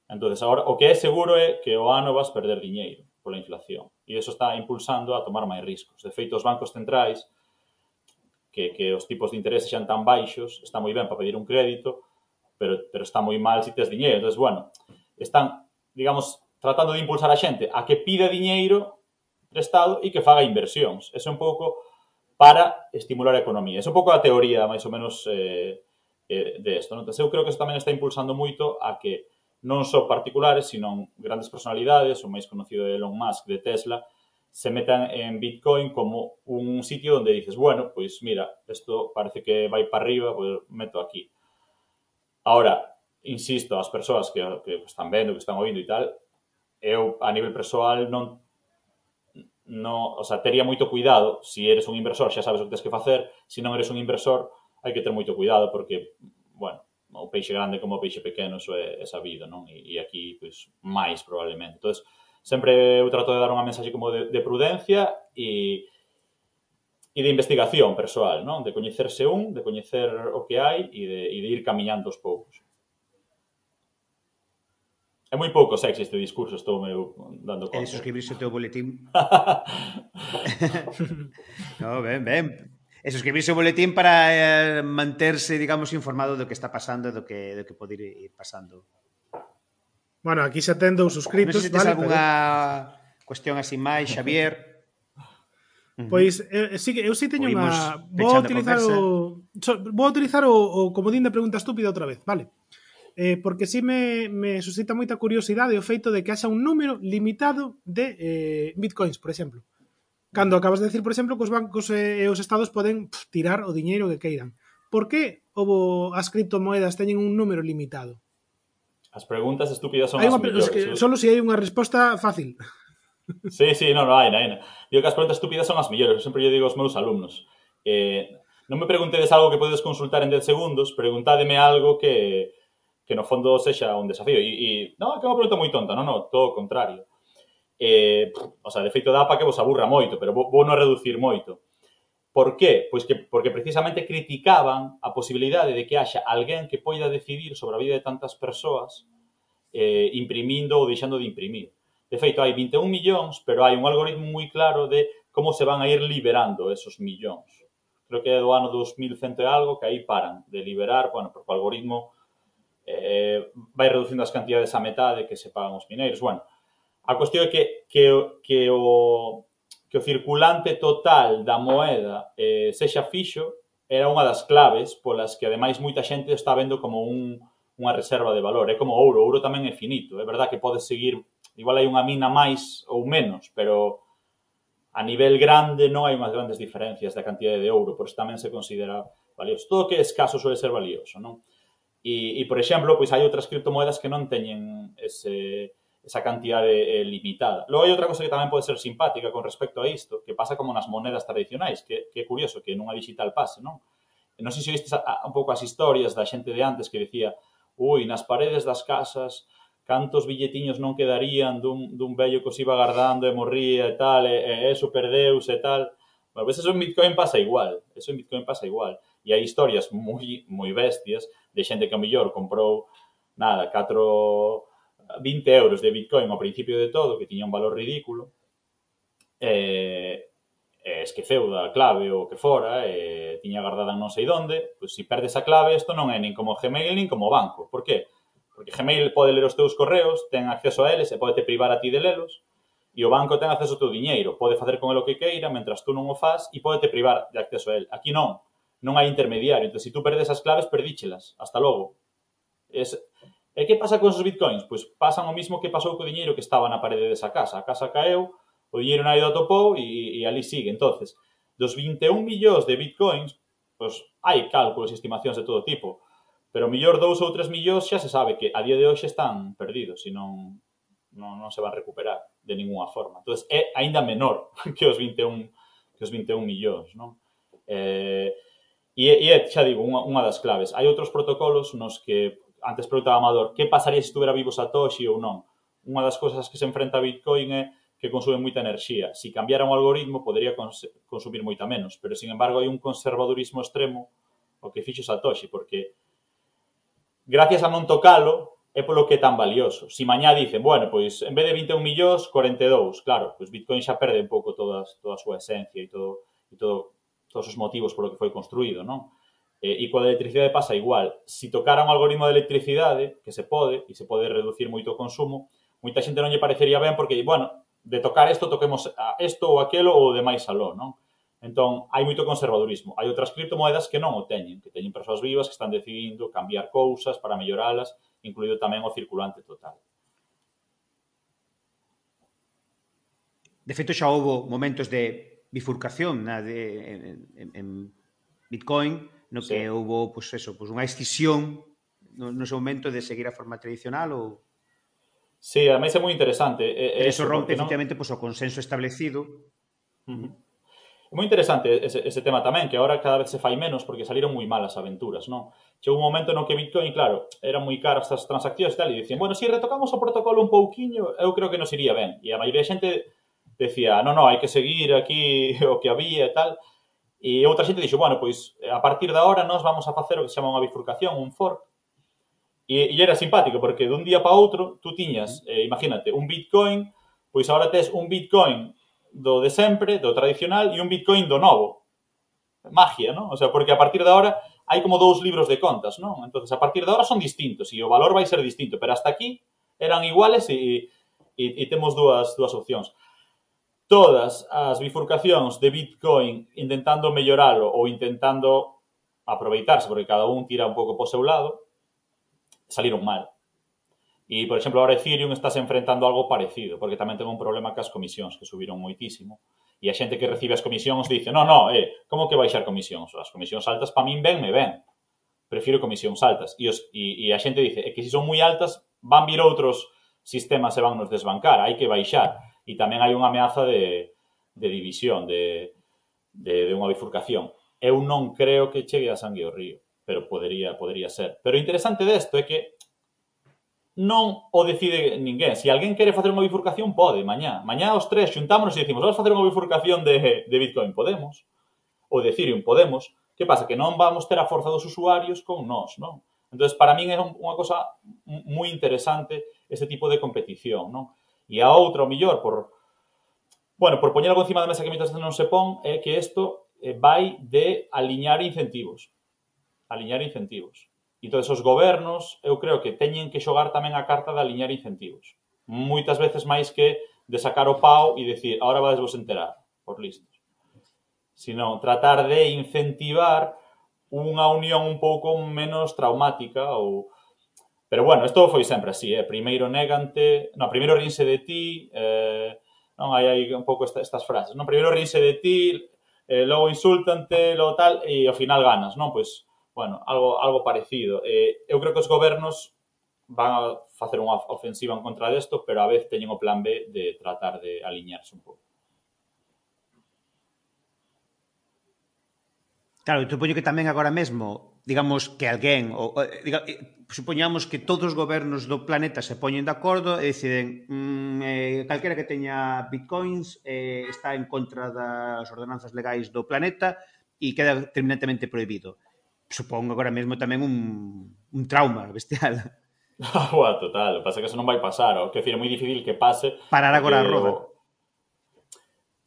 Entonces, agora, o que é seguro é que o ano vas perder diñeiro pola inflación. E eso está impulsando a tomar máis riscos. De feito, os bancos centrais, que, que os tipos de interés xan tan baixos, está moi ben para pedir un crédito, pero, pero está moi mal se tes diñeiro. Entonces, bueno, están, digamos, tratando de impulsar a xente a que pida diñeiro prestado Estado e que faga inversións. Eso é un pouco para estimular a economía. Eso é un pouco a teoría, máis ou menos, eh, eh, de isto. Non? Entón, eu creo que isto tamén está impulsando moito a que non só particulares, sino grandes personalidades, o máis conocido de Elon Musk, de Tesla, se metan en Bitcoin como un sitio onde dices, bueno, pois mira, isto parece que vai para arriba, pois meto aquí. Ahora, insisto, as persoas que, que están vendo, que están ouvindo e tal, eu a nivel persoal non no, o sea, tería moito cuidado, se si eres un inversor xa sabes o que tens que facer, se non eres un inversor hai que ter moito cuidado porque, bueno, o peixe grande como o peixe pequeno iso é, é sabido, non? E, e aquí, pois, pues, máis probablemente. Entón, sempre eu trato de dar unha mensaxe como de, de prudencia e, e de investigación persoal, non? De coñecerse un, de coñecer o que hai e de, e de ir camiñando os poucos. É moi pouco sexy este discurso, estou meio dando conta. E suscribirse ao teu boletín. no, ben, ben. E suscribirse ao boletín para eh, manterse, digamos, informado do que está pasando, e do que, do que pode ir pasando. Bueno, aquí xa ten dous suscritos. Non sei se vale, alguna pero... cuestión así máis, Xavier. Pois eu, sí, eu sí teño unha... Vou utilizar, o... vou utilizar o, o comodín de pregunta estúpida outra vez, vale? eh, porque sí me, me suscita moita curiosidade o feito de que haxa un número limitado de eh, bitcoins, por exemplo. Cando acabas de decir, por exemplo, que os bancos eh, e eh, os estados poden pff, tirar o diñeiro que queiran. Por que houve as criptomoedas teñen un número limitado? As preguntas estúpidas son hai as mellores. Que, ¿sí? solo se si hai unha resposta fácil. Sí, sí, no, no, hai, hai. Digo que as preguntas estúpidas son as mellores. Sempre yo digo aos meus alumnos. Eh, non me preguntedes algo que podedes consultar en 10 segundos, preguntádeme algo que, que no fondo sexa un desafío. E, e non, que é unha pregunta moi tonta, non, non, todo o contrario. Eh, o sea, de feito dá para que vos aburra moito, pero vou, vou non reducir moito. Por qué? Pois que porque precisamente criticaban a posibilidade de que haxa alguén que poida decidir sobre a vida de tantas persoas eh, imprimindo ou deixando de imprimir. De feito, hai 21 millóns, pero hai un algoritmo moi claro de como se van a ir liberando esos millóns. Creo que é do ano 2100 e algo que aí paran de liberar, bueno, porque o algoritmo eh, vai reducindo as cantidades a metade que se pagan os mineiros. Bueno, a cuestión é que, que, que, o, que o circulante total da moeda eh, sexa fixo era unha das claves polas que ademais moita xente está vendo como un, unha reserva de valor. É como o ouro, o ouro tamén é finito. É verdad que pode seguir, igual hai unha mina máis ou menos, pero a nivel grande non hai unhas grandes diferencias da cantidade de ouro, por iso tamén se considera valioso. Todo que é escaso suele ser valioso, non? E, e por exemplo, pois hai outras criptomoedas que non teñen ese, esa cantidade eh, limitada. Logo hai outra cosa que tamén pode ser simpática con respecto a isto, que pasa como nas monedas tradicionais, que, que é curioso que nunha digital pase, non? Non sei se oístes a, a, un pouco as historias da xente de antes que decía ui, nas paredes das casas cantos billetiños non quedarían dun, dun vello que os iba guardando e morría e tal, eh, eh, eh, e, e eso perdeuse e tal. Bueno, pues eso en Bitcoin pasa igual, eso en Bitcoin pasa igual. E hai historias moi, moi bestias de xente que a mellor comprou nada, 4 20 euros de Bitcoin ao principio de todo, que tiña un valor ridículo, e, e esqueceu da clave ou que fora, e tiña guardada non sei onde, pois se perdes a clave, isto non é nin como Gmail nin como banco. Por que? Porque Gmail pode ler os teus correos, ten acceso a eles e pode te privar a ti de lelos, e o banco ten acceso ao teu diñeiro, pode facer con el o que queira, mentras tú non o faz, e pode te privar de acceso a el. Aquí non non hai intermediario. Entón, se si tú perdes as claves, perdíchelas. Hasta logo. Es... E que pasa con esos bitcoins? Pois pasan o mismo que pasou co diñeiro que estaba na parede desa casa. A casa caeu, o diñeiro nadie o atopou e, e ali sigue. entonces dos 21 millóns de bitcoins, pois hai cálculos e estimacións de todo tipo, pero mellor dous ou tres millóns xa se sabe que a día de hoxe están perdidos e non, non, non se van recuperar de ninguna forma. entonces é aínda menor que os 21 que os 21 millóns, non? Eh, E, e é, xa digo, unha, unha das claves. Hai outros protocolos nos que, antes preguntaba Amador, que pasaría se estuvera vivo Satoshi ou non? Unha das cousas que se enfrenta a Bitcoin é que consume moita enerxía. Se cambiara un algoritmo, podería cons consumir moita menos. Pero, sin embargo, hai un conservadurismo extremo o que fixo Satoshi, porque gracias a non tocalo, é polo que é tan valioso. Se mañá dicen, bueno, pois en vez de 21 millóns, 42, claro, pois Bitcoin xa perde un pouco todas, toda a súa esencia e todo, e todo todos os motivos polo que foi construído, non? E, e coa electricidade pasa igual. Si tocara un algoritmo de electricidade, que se pode, e se pode reducir moito o consumo, moita xente non lle parecería ben porque, bueno, de tocar isto, toquemos a isto ou aquelo ou de máis aló, non? Entón, hai moito conservadurismo. Hai outras criptomoedas que non o teñen, que teñen persoas vivas que están decidindo cambiar cousas para melloralas, incluído tamén o circulante total. De feito, xa houve momentos de bifurcación na de, en, en Bitcoin, no sí. que houve pois pues, eso, pois pues, unha escisión no, no seu momento de seguir a forma tradicional ou Sí, ademais é moi interesante. Eh, e, eso, eso rompe efectivamente non... pois, o consenso establecido. Uh -huh. É moi interesante ese, ese tema tamén, que agora cada vez se fai menos porque saliron moi malas aventuras, non? Chegou un momento no que Bitcoin, claro, eran moi caras estas transaccións e tal, e dicían, bueno, se si retocamos o protocolo un pouquiño, eu creo que nos iría ben. E a maioría de xente decía, non, non, hai que seguir aquí o que había e tal. E outra xente dixo, bueno, pois a partir da hora nós vamos a facer o que se chama unha bifurcación, un fork. E, e era simpático, porque dun día para outro tú tiñas, eh, imagínate, un bitcoin, pois agora tes un bitcoin do de sempre, do tradicional, e un bitcoin do novo. Magia, non? O sea, porque a partir da hora hai como dous libros de contas, non? Entonces, a partir de hora son distintos e o valor vai ser distinto, pero hasta aquí eran iguales e, e, e temos dúas, dúas opcións todas as bifurcacións de Bitcoin intentando melloralo ou intentando aproveitarse, porque cada un tira un pouco por seu lado, saliron mal. E, por exemplo, agora Ethereum está se enfrentando algo parecido, porque tamén ten un problema cas comisións, que subiron moitísimo. E a xente que recibe as comisións dice, no, no, eh, como que baixar comisións? As comisións altas para min ben me ben. Prefiro comisións altas. E, os, e, e a xente dice, é que se son moi altas, van vir outros sistemas e van nos desbancar, hai que baixar e tamén hai unha ameaza de, de división, de, de, de unha bifurcación. Eu non creo que chegue a sangue ao río, pero podería, podería ser. Pero o interesante desto é que non o decide ninguén. Se alguén quere facer unha bifurcación, pode, mañá. Mañá os tres xuntámonos e decimos, vamos facer unha bifurcación de, de Bitcoin, podemos. Ou de Ethereum, podemos. Que pasa? Que non vamos ter a forza dos usuarios con nós, non? Entón, para min é unha cosa moi interesante este tipo de competición, non? E a outra, o millor, por, bueno, por poñer algo encima da mesa que moitas veces non se pon, é que isto eh, vai de aliñar incentivos. Aliñar incentivos. E todos os gobernos, eu creo que teñen que xogar tamén a carta de aliñar incentivos. Moitas veces máis que de sacar o pau e decir, ahora vades vos enterar, por listos. Sino tratar de incentivar unha unión un pouco menos traumática ou Pero bueno, isto foi sempre así, eh? primeiro negante, no, primeiro rinse de ti, eh, non hai aí un pouco esta, estas frases, non, primeiro rinse de ti, eh, logo insultante, logo tal, e ao final ganas, non? Pois, bueno, algo, algo parecido. Eh, eu creo que os gobernos van a facer unha ofensiva en contra desto, pero a vez teñen o plan B de tratar de aliñarse un pouco. Claro, eu supoño que tamén agora mesmo digamos que alguén ou, diga, eh, supoñamos que todos os gobernos do planeta se poñen de acordo e deciden mm, eh, calquera que teña bitcoins eh, está en contra das ordenanzas legais do planeta e queda terminantemente prohibido. Supongo agora mesmo tamén un, un trauma bestial. Ua, total, o pasa que eso non vai pasar, o que decir, é moi difícil que pase. Parar agora a roda. O...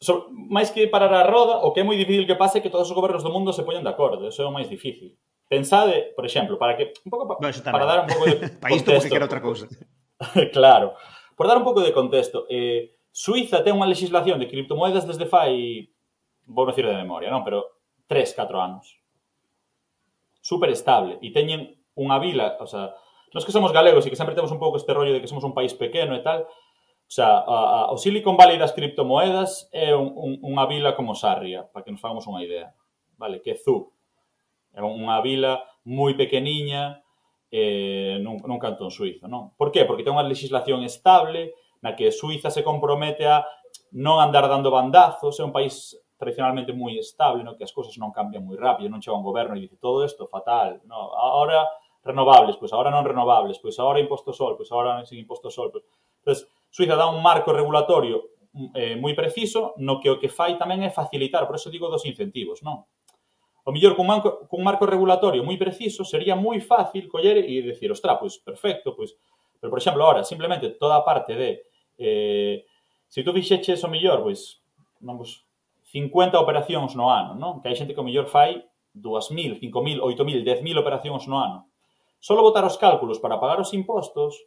So, máis que parar a roda, o que é moi difícil que pase é que todos os gobernos do mundo se poñan de acordo, eso é o máis difícil. Pensade, por exemplo, para que un pouco pa, bueno, para dar un pouco de para isto que era outra cousa. claro. Por dar un pouco de contexto, eh, Suiza ten unha legislación de criptomoedas desde fai vou non de memoria, non, pero 3, 4 anos. Super estable e teñen unha vila, o sea, nós que somos galegos e que sempre temos un pouco este rollo de que somos un país pequeno e tal, O sea, a, a, o Silicon Valley das criptomoedas é un, un, unha vila como Sarria, para que nos fagamos unha idea. Vale, que é É unha vila moi pequeniña eh, nun, nun cantón suizo. Non? Por qué? Porque ten unha legislación estable na que Suiza se compromete a non andar dando bandazos, é un país tradicionalmente moi estable, no que as cousas non cambian moi rápido, non chega un goberno e dice todo isto fatal, no, ahora renovables, pois agora non renovables, pois agora imposto sol, pois agora sen imposto sol. Pois... Entonces, Suiza dá un marco regulatorio eh, moi preciso no que o que fai tamén é facilitar, por eso digo dos incentivos, non? O mellor cun marco, cun marco regulatorio moi preciso sería moi fácil coller e decir, ostra, pois perfecto, pois... Pero, por exemplo, ahora, simplemente toda a parte de... Eh, se tú fixeches o mellor, pois, non, pois, 50 operacións no ano, non? Que hai xente que o mellor fai 2.000, 5.000, 8.000, 10.000 operacións no ano. Solo botar os cálculos para pagar os impostos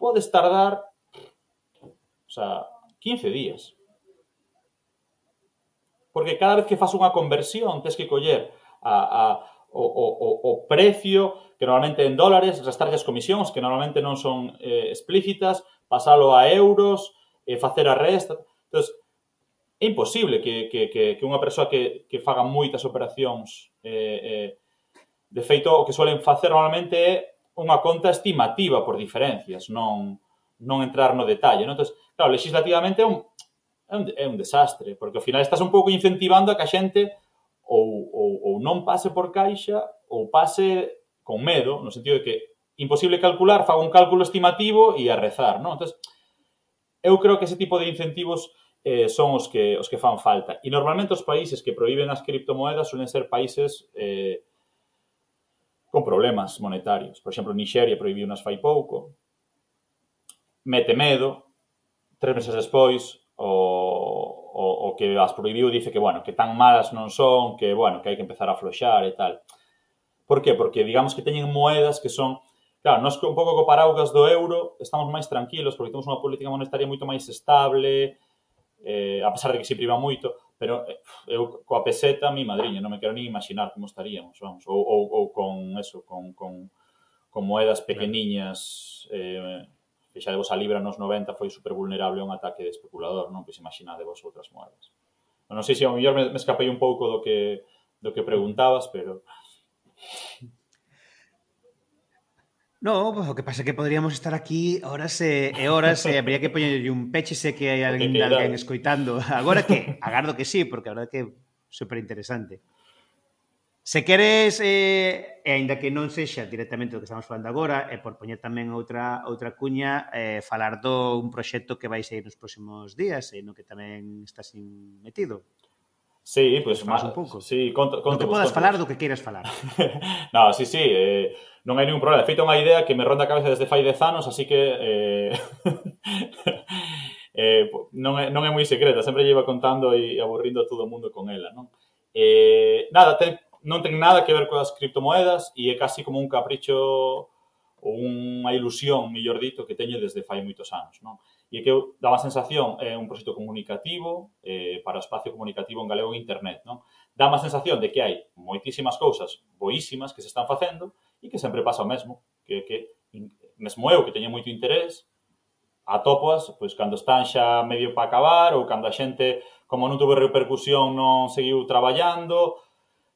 podes tardar, o sea, 15 días. Porque cada vez que fas unha conversión, tes que coller a, a, o, o, o precio, que normalmente en dólares, restarlle as comisións, que normalmente non son eh, explícitas, pasalo a euros, eh, facer a resta... Entón, é imposible que, que, que, que unha persoa que, que faga moitas operacións eh, eh, de feito, o que suelen facer normalmente é unha conta estimativa por diferencias, non non entrar no detalle. Non? Entón, claro, legislativamente é un, é un, é un desastre, porque ao final estás un pouco incentivando a que a xente ou, ou, ou non pase por caixa ou pase con medo, no sentido de que imposible calcular, fago un cálculo estimativo e a rezar, non? Entón, eu creo que ese tipo de incentivos eh, son os que, os que fan falta. E normalmente os países que proíben as criptomoedas suelen ser países eh, con problemas monetarios. Por exemplo, Nixeria proibiu nas fai pouco, mete medo, tres meses despois o, o, o que as prohibiu dice que, bueno, que tan malas non son, que, bueno, que hai que empezar a afloxar e tal. Por que? Porque digamos que teñen moedas que son... Claro, nós un pouco co paraugas do euro estamos máis tranquilos porque temos unha política monetaria moito máis estable, eh, a pesar de que se priva moito, pero eh, eu coa peseta, mi madriña, non me quero nin imaginar como estaríamos, vamos, ou, ou, ou con eso, con, con, con moedas pequeniñas, eh, que xa debos a Libra nos 90 foi super vulnerable a un ataque de especulador, non? Pois imaginadevos outras moedas. Non sei se ao mellor me, me escapei un pouco do que do que preguntabas, pero No, pues, o que pasa é que poderíamos estar aquí horas e, e horas e habría que poñerlle un peche se que hai alguén, que alguén escoitando. Agora que, agardo que sí, porque a verdade que é superinteresante. interesante. Se queres, eh, e aínda que non sexa directamente o que estamos falando agora, e por poñer tamén outra outra cuña, eh, falar do un proxecto que vai sair nos próximos días, e no que tamén estás metido. Sí, pues máis un pouco. Sí, conto, conto, do que podas conto. falar do que queiras falar. no, sí, sí, eh, non hai ningún problema. De feito, unha idea que me ronda a cabeza desde fai 10 anos, así que eh, eh, non, é, non é moi secreta, sempre lleva contando e aburrindo a todo o mundo con ela, non? Eh, nada, ten, non ten nada que ver coas criptomoedas e é casi como un capricho ou unha ilusión, mellor dito, que teño desde fai moitos anos. Non? E que eu daba a sensación, é un proxecto comunicativo eh, para o espacio comunicativo en galego en internet. Non? Dá a sensación de que hai moitísimas cousas boísimas que se están facendo e que sempre pasa o mesmo, que, que mesmo eu que teño moito interés, atopoas, pois cando están xa medio para acabar ou cando a xente, como non tuve repercusión, non seguiu traballando,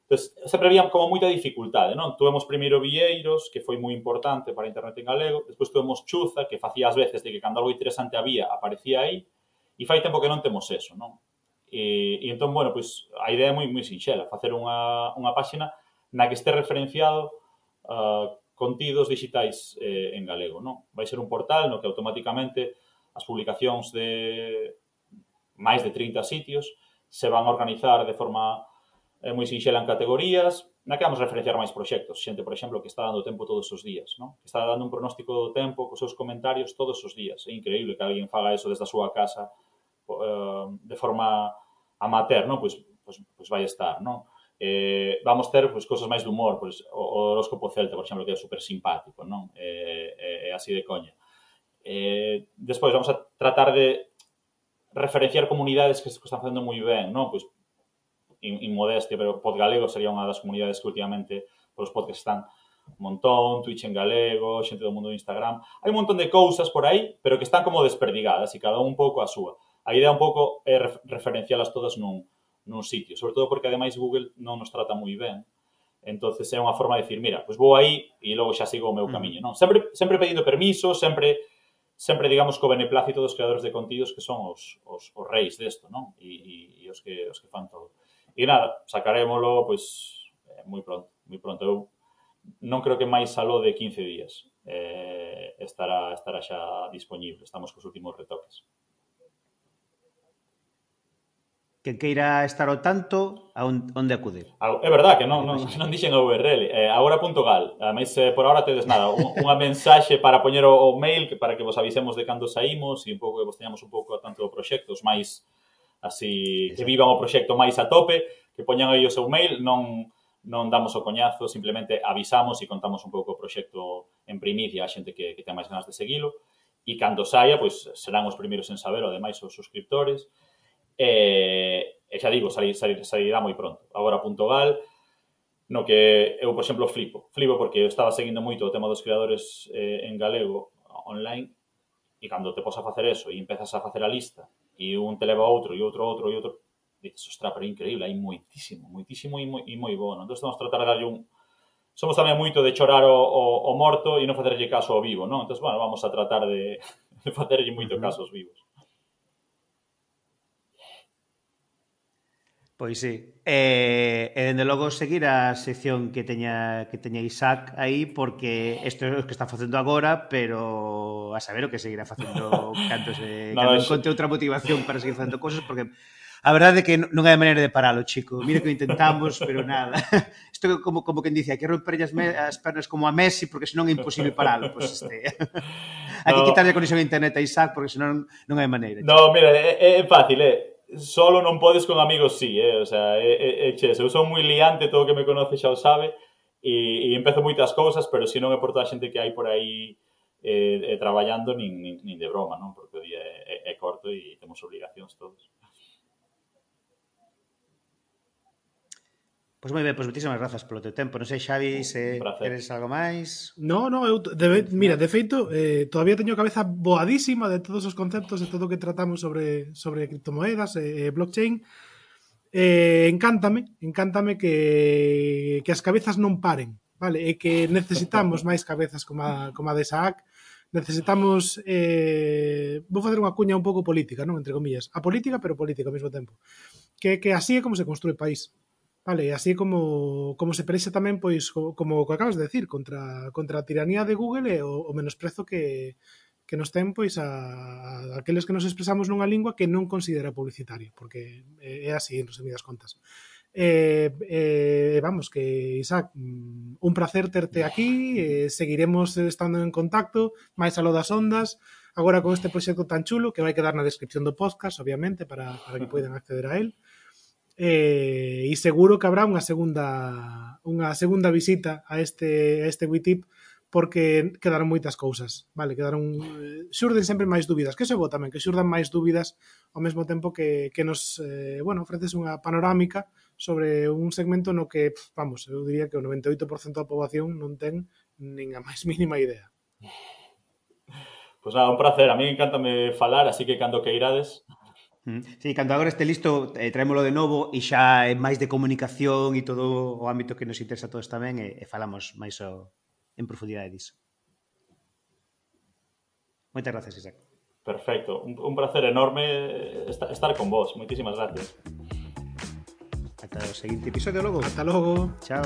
Entonces, sempre había como moita dificultade, non? Tuvemos primeiro Vieiros, que foi moi importante para a internet en galego, despois tuvemos Chuza, que facía as veces de que cando algo interesante había, aparecía aí, e fai tempo que non temos eso, non? E, e entón, bueno, pois, a idea é moi, moi sinxela, facer unha, unha páxina na que este referenciado uh, contidos digitais eh, en galego, non? Vai ser un portal no que automáticamente as publicacións de máis de 30 sitios se van a organizar de forma é moi sinxela en categorías, na que vamos referenciar máis proxectos. Xente, por exemplo, que está dando tempo todos os días, non? que está dando un pronóstico do tempo cos seus comentarios todos os días. É increíble que alguén faga eso desde a súa casa eh, de forma amateur, non? Pois, pois, pois vai estar, non? Eh, vamos ter pois, cosas máis de humor, pois, o, o horóscopo celta, por exemplo, que é super simpático, non? É eh, eh, así de coña. Eh, despois vamos a tratar de referenciar comunidades que están facendo moi ben, non? Pois inmodestia, pero Podgalego sería unha das comunidades que últimamente os podcasts están montón, Twitch en galego, xente do mundo do Instagram. Hai un montón de cousas por aí, pero que están como desperdigadas e cada un un pouco a súa. A idea un pouco é referencialas todas nun, nun sitio, sobre todo porque ademais Google non nos trata moi ben. Entonces é unha forma de decir, mira, pois vou aí e logo xa sigo o meu camiño, non? Sempre sempre pedindo permiso, sempre sempre digamos co beneplácito dos creadores de contidos que son os os, os reis desto, non? E, e, e os que os que fan todo. E nada, sacarémolo pois eh, moi pronto, moi pronto. Eu non creo que máis aló de 15 días eh, estará, estará xa disponible. Estamos cos últimos retoques. Que queira estar ao tanto, a onde acudir? Ah, é verdad que non, non, non dixen a URL, eh, agora.gal, ademais eh, por agora tedes nada, unha mensaxe para poñer o, o mail, para que vos avisemos de cando saímos e un pouco que vos teñamos un pouco a tanto do proxecto, os máis así que vivan o proxecto máis a tope, que poñan aí o seu mail, non non damos o coñazo, simplemente avisamos e contamos un pouco o proxecto en primicia a xente que, que ten máis ganas de seguilo e cando saia, pois serán os primeiros en saber, ademais, os suscriptores. E, e xa digo, salir, salir, salirá moi pronto. Agora, punto gal, no que eu, por exemplo, flipo. Flipo porque eu estaba seguindo moito o tema dos creadores eh, en galego online e cando te posa a facer eso e empezas a facer a lista e un te leva outro, e outro, outro, e outro, dices, ostra, pero é increíble, hai moitísimo, moitísimo e moi, e moi bueno. Entón, vamos tratar de darlle un... Somos tamén moito de chorar o, o, o morto e non facerlle caso ao vivo, non? Entón, bueno, vamos a tratar de, de facerlle moito caso aos vivos. Pois sí. E, e dende logo seguir a sección que teña que teña Isaac aí porque isto é o que está facendo agora, pero a saber o que seguirá facendo cando se Nada, cando encontre outra motivación para seguir facendo cousas porque A verdade é que non hai maneira de paralo, chico. Mira que intentamos, pero nada. Isto é como como quen dice, hai que romper as, as pernas como a Messi porque senón é imposible paralo, pois pues este. Hai que quitarlle a conexión a internet a Isaac porque senón non hai maneira. Chico. No, mira, é, é fácil, é. Eh solo non podes con amigos sí, eh? o sea, é, é, é eu son moi liante, todo que me conoce xa o sabe, e, e empezo moitas cousas, pero se non é por toda a xente que hai por aí eh, eh, traballando nin, nin, nin de broma, non? porque o día é, é, é corto e temos obligacións todos. Pois moi ben, pois moitísimas grazas polo teu tempo. Non sei, Xavi, se queres algo máis? No, no, eu, de, mira, de feito, eh, todavía teño a cabeza boadísima de todos os conceptos e todo o que tratamos sobre, sobre criptomoedas e eh, blockchain. Eh, encántame, encántame que, que as cabezas non paren, vale? E que necesitamos máis cabezas como a, como a de Isaac, necesitamos eh, vou facer unha cuña un pouco política, non, entre comillas, a política pero política ao mesmo tempo. Que que así é como se construe o país. Vale, así como, como se prexa tamén, pois, como o que acabas de decir, contra, contra a tiranía de Google e o, o menosprezo que, que nos ten pois a, a aqueles que nos expresamos nunha lingua que non considera publicitario, porque eh, é así, en resumidas contas. Eh, eh, vamos, que Isaac, mm, un placer terte aquí, eh, seguiremos estando en contacto, máis aló das ondas, agora con este proxecto tan chulo que vai quedar na descripción do podcast, obviamente, para, para que poidan acceder a él. E, e seguro que habrá unha segunda unha segunda visita a este a este WeTip porque quedaron moitas cousas, vale, quedaron eh, xurden sempre máis dúbidas, que se bo tamén, que xurdan máis dúbidas ao mesmo tempo que, que nos, eh, bueno, ofreces unha panorámica sobre un segmento no que, vamos, eu diría que o 98% da poboación non ten nin a máis mínima idea. Pois pues nada, un placer, a mí encantame falar, así que cando que irades Mm. Sí, cando agora este listo eh, traémolo de novo e xa é máis de comunicación e todo o ámbito que nos interesa a todos tamén e, e falamos máis o, en profundidade disso. Moitas gracias, Isaac. Perfecto, un, un placer enorme eh, estar, estar con vos. Moitísimas gracias. Ata o seguinte episodio logo. Hasta logo. Chao.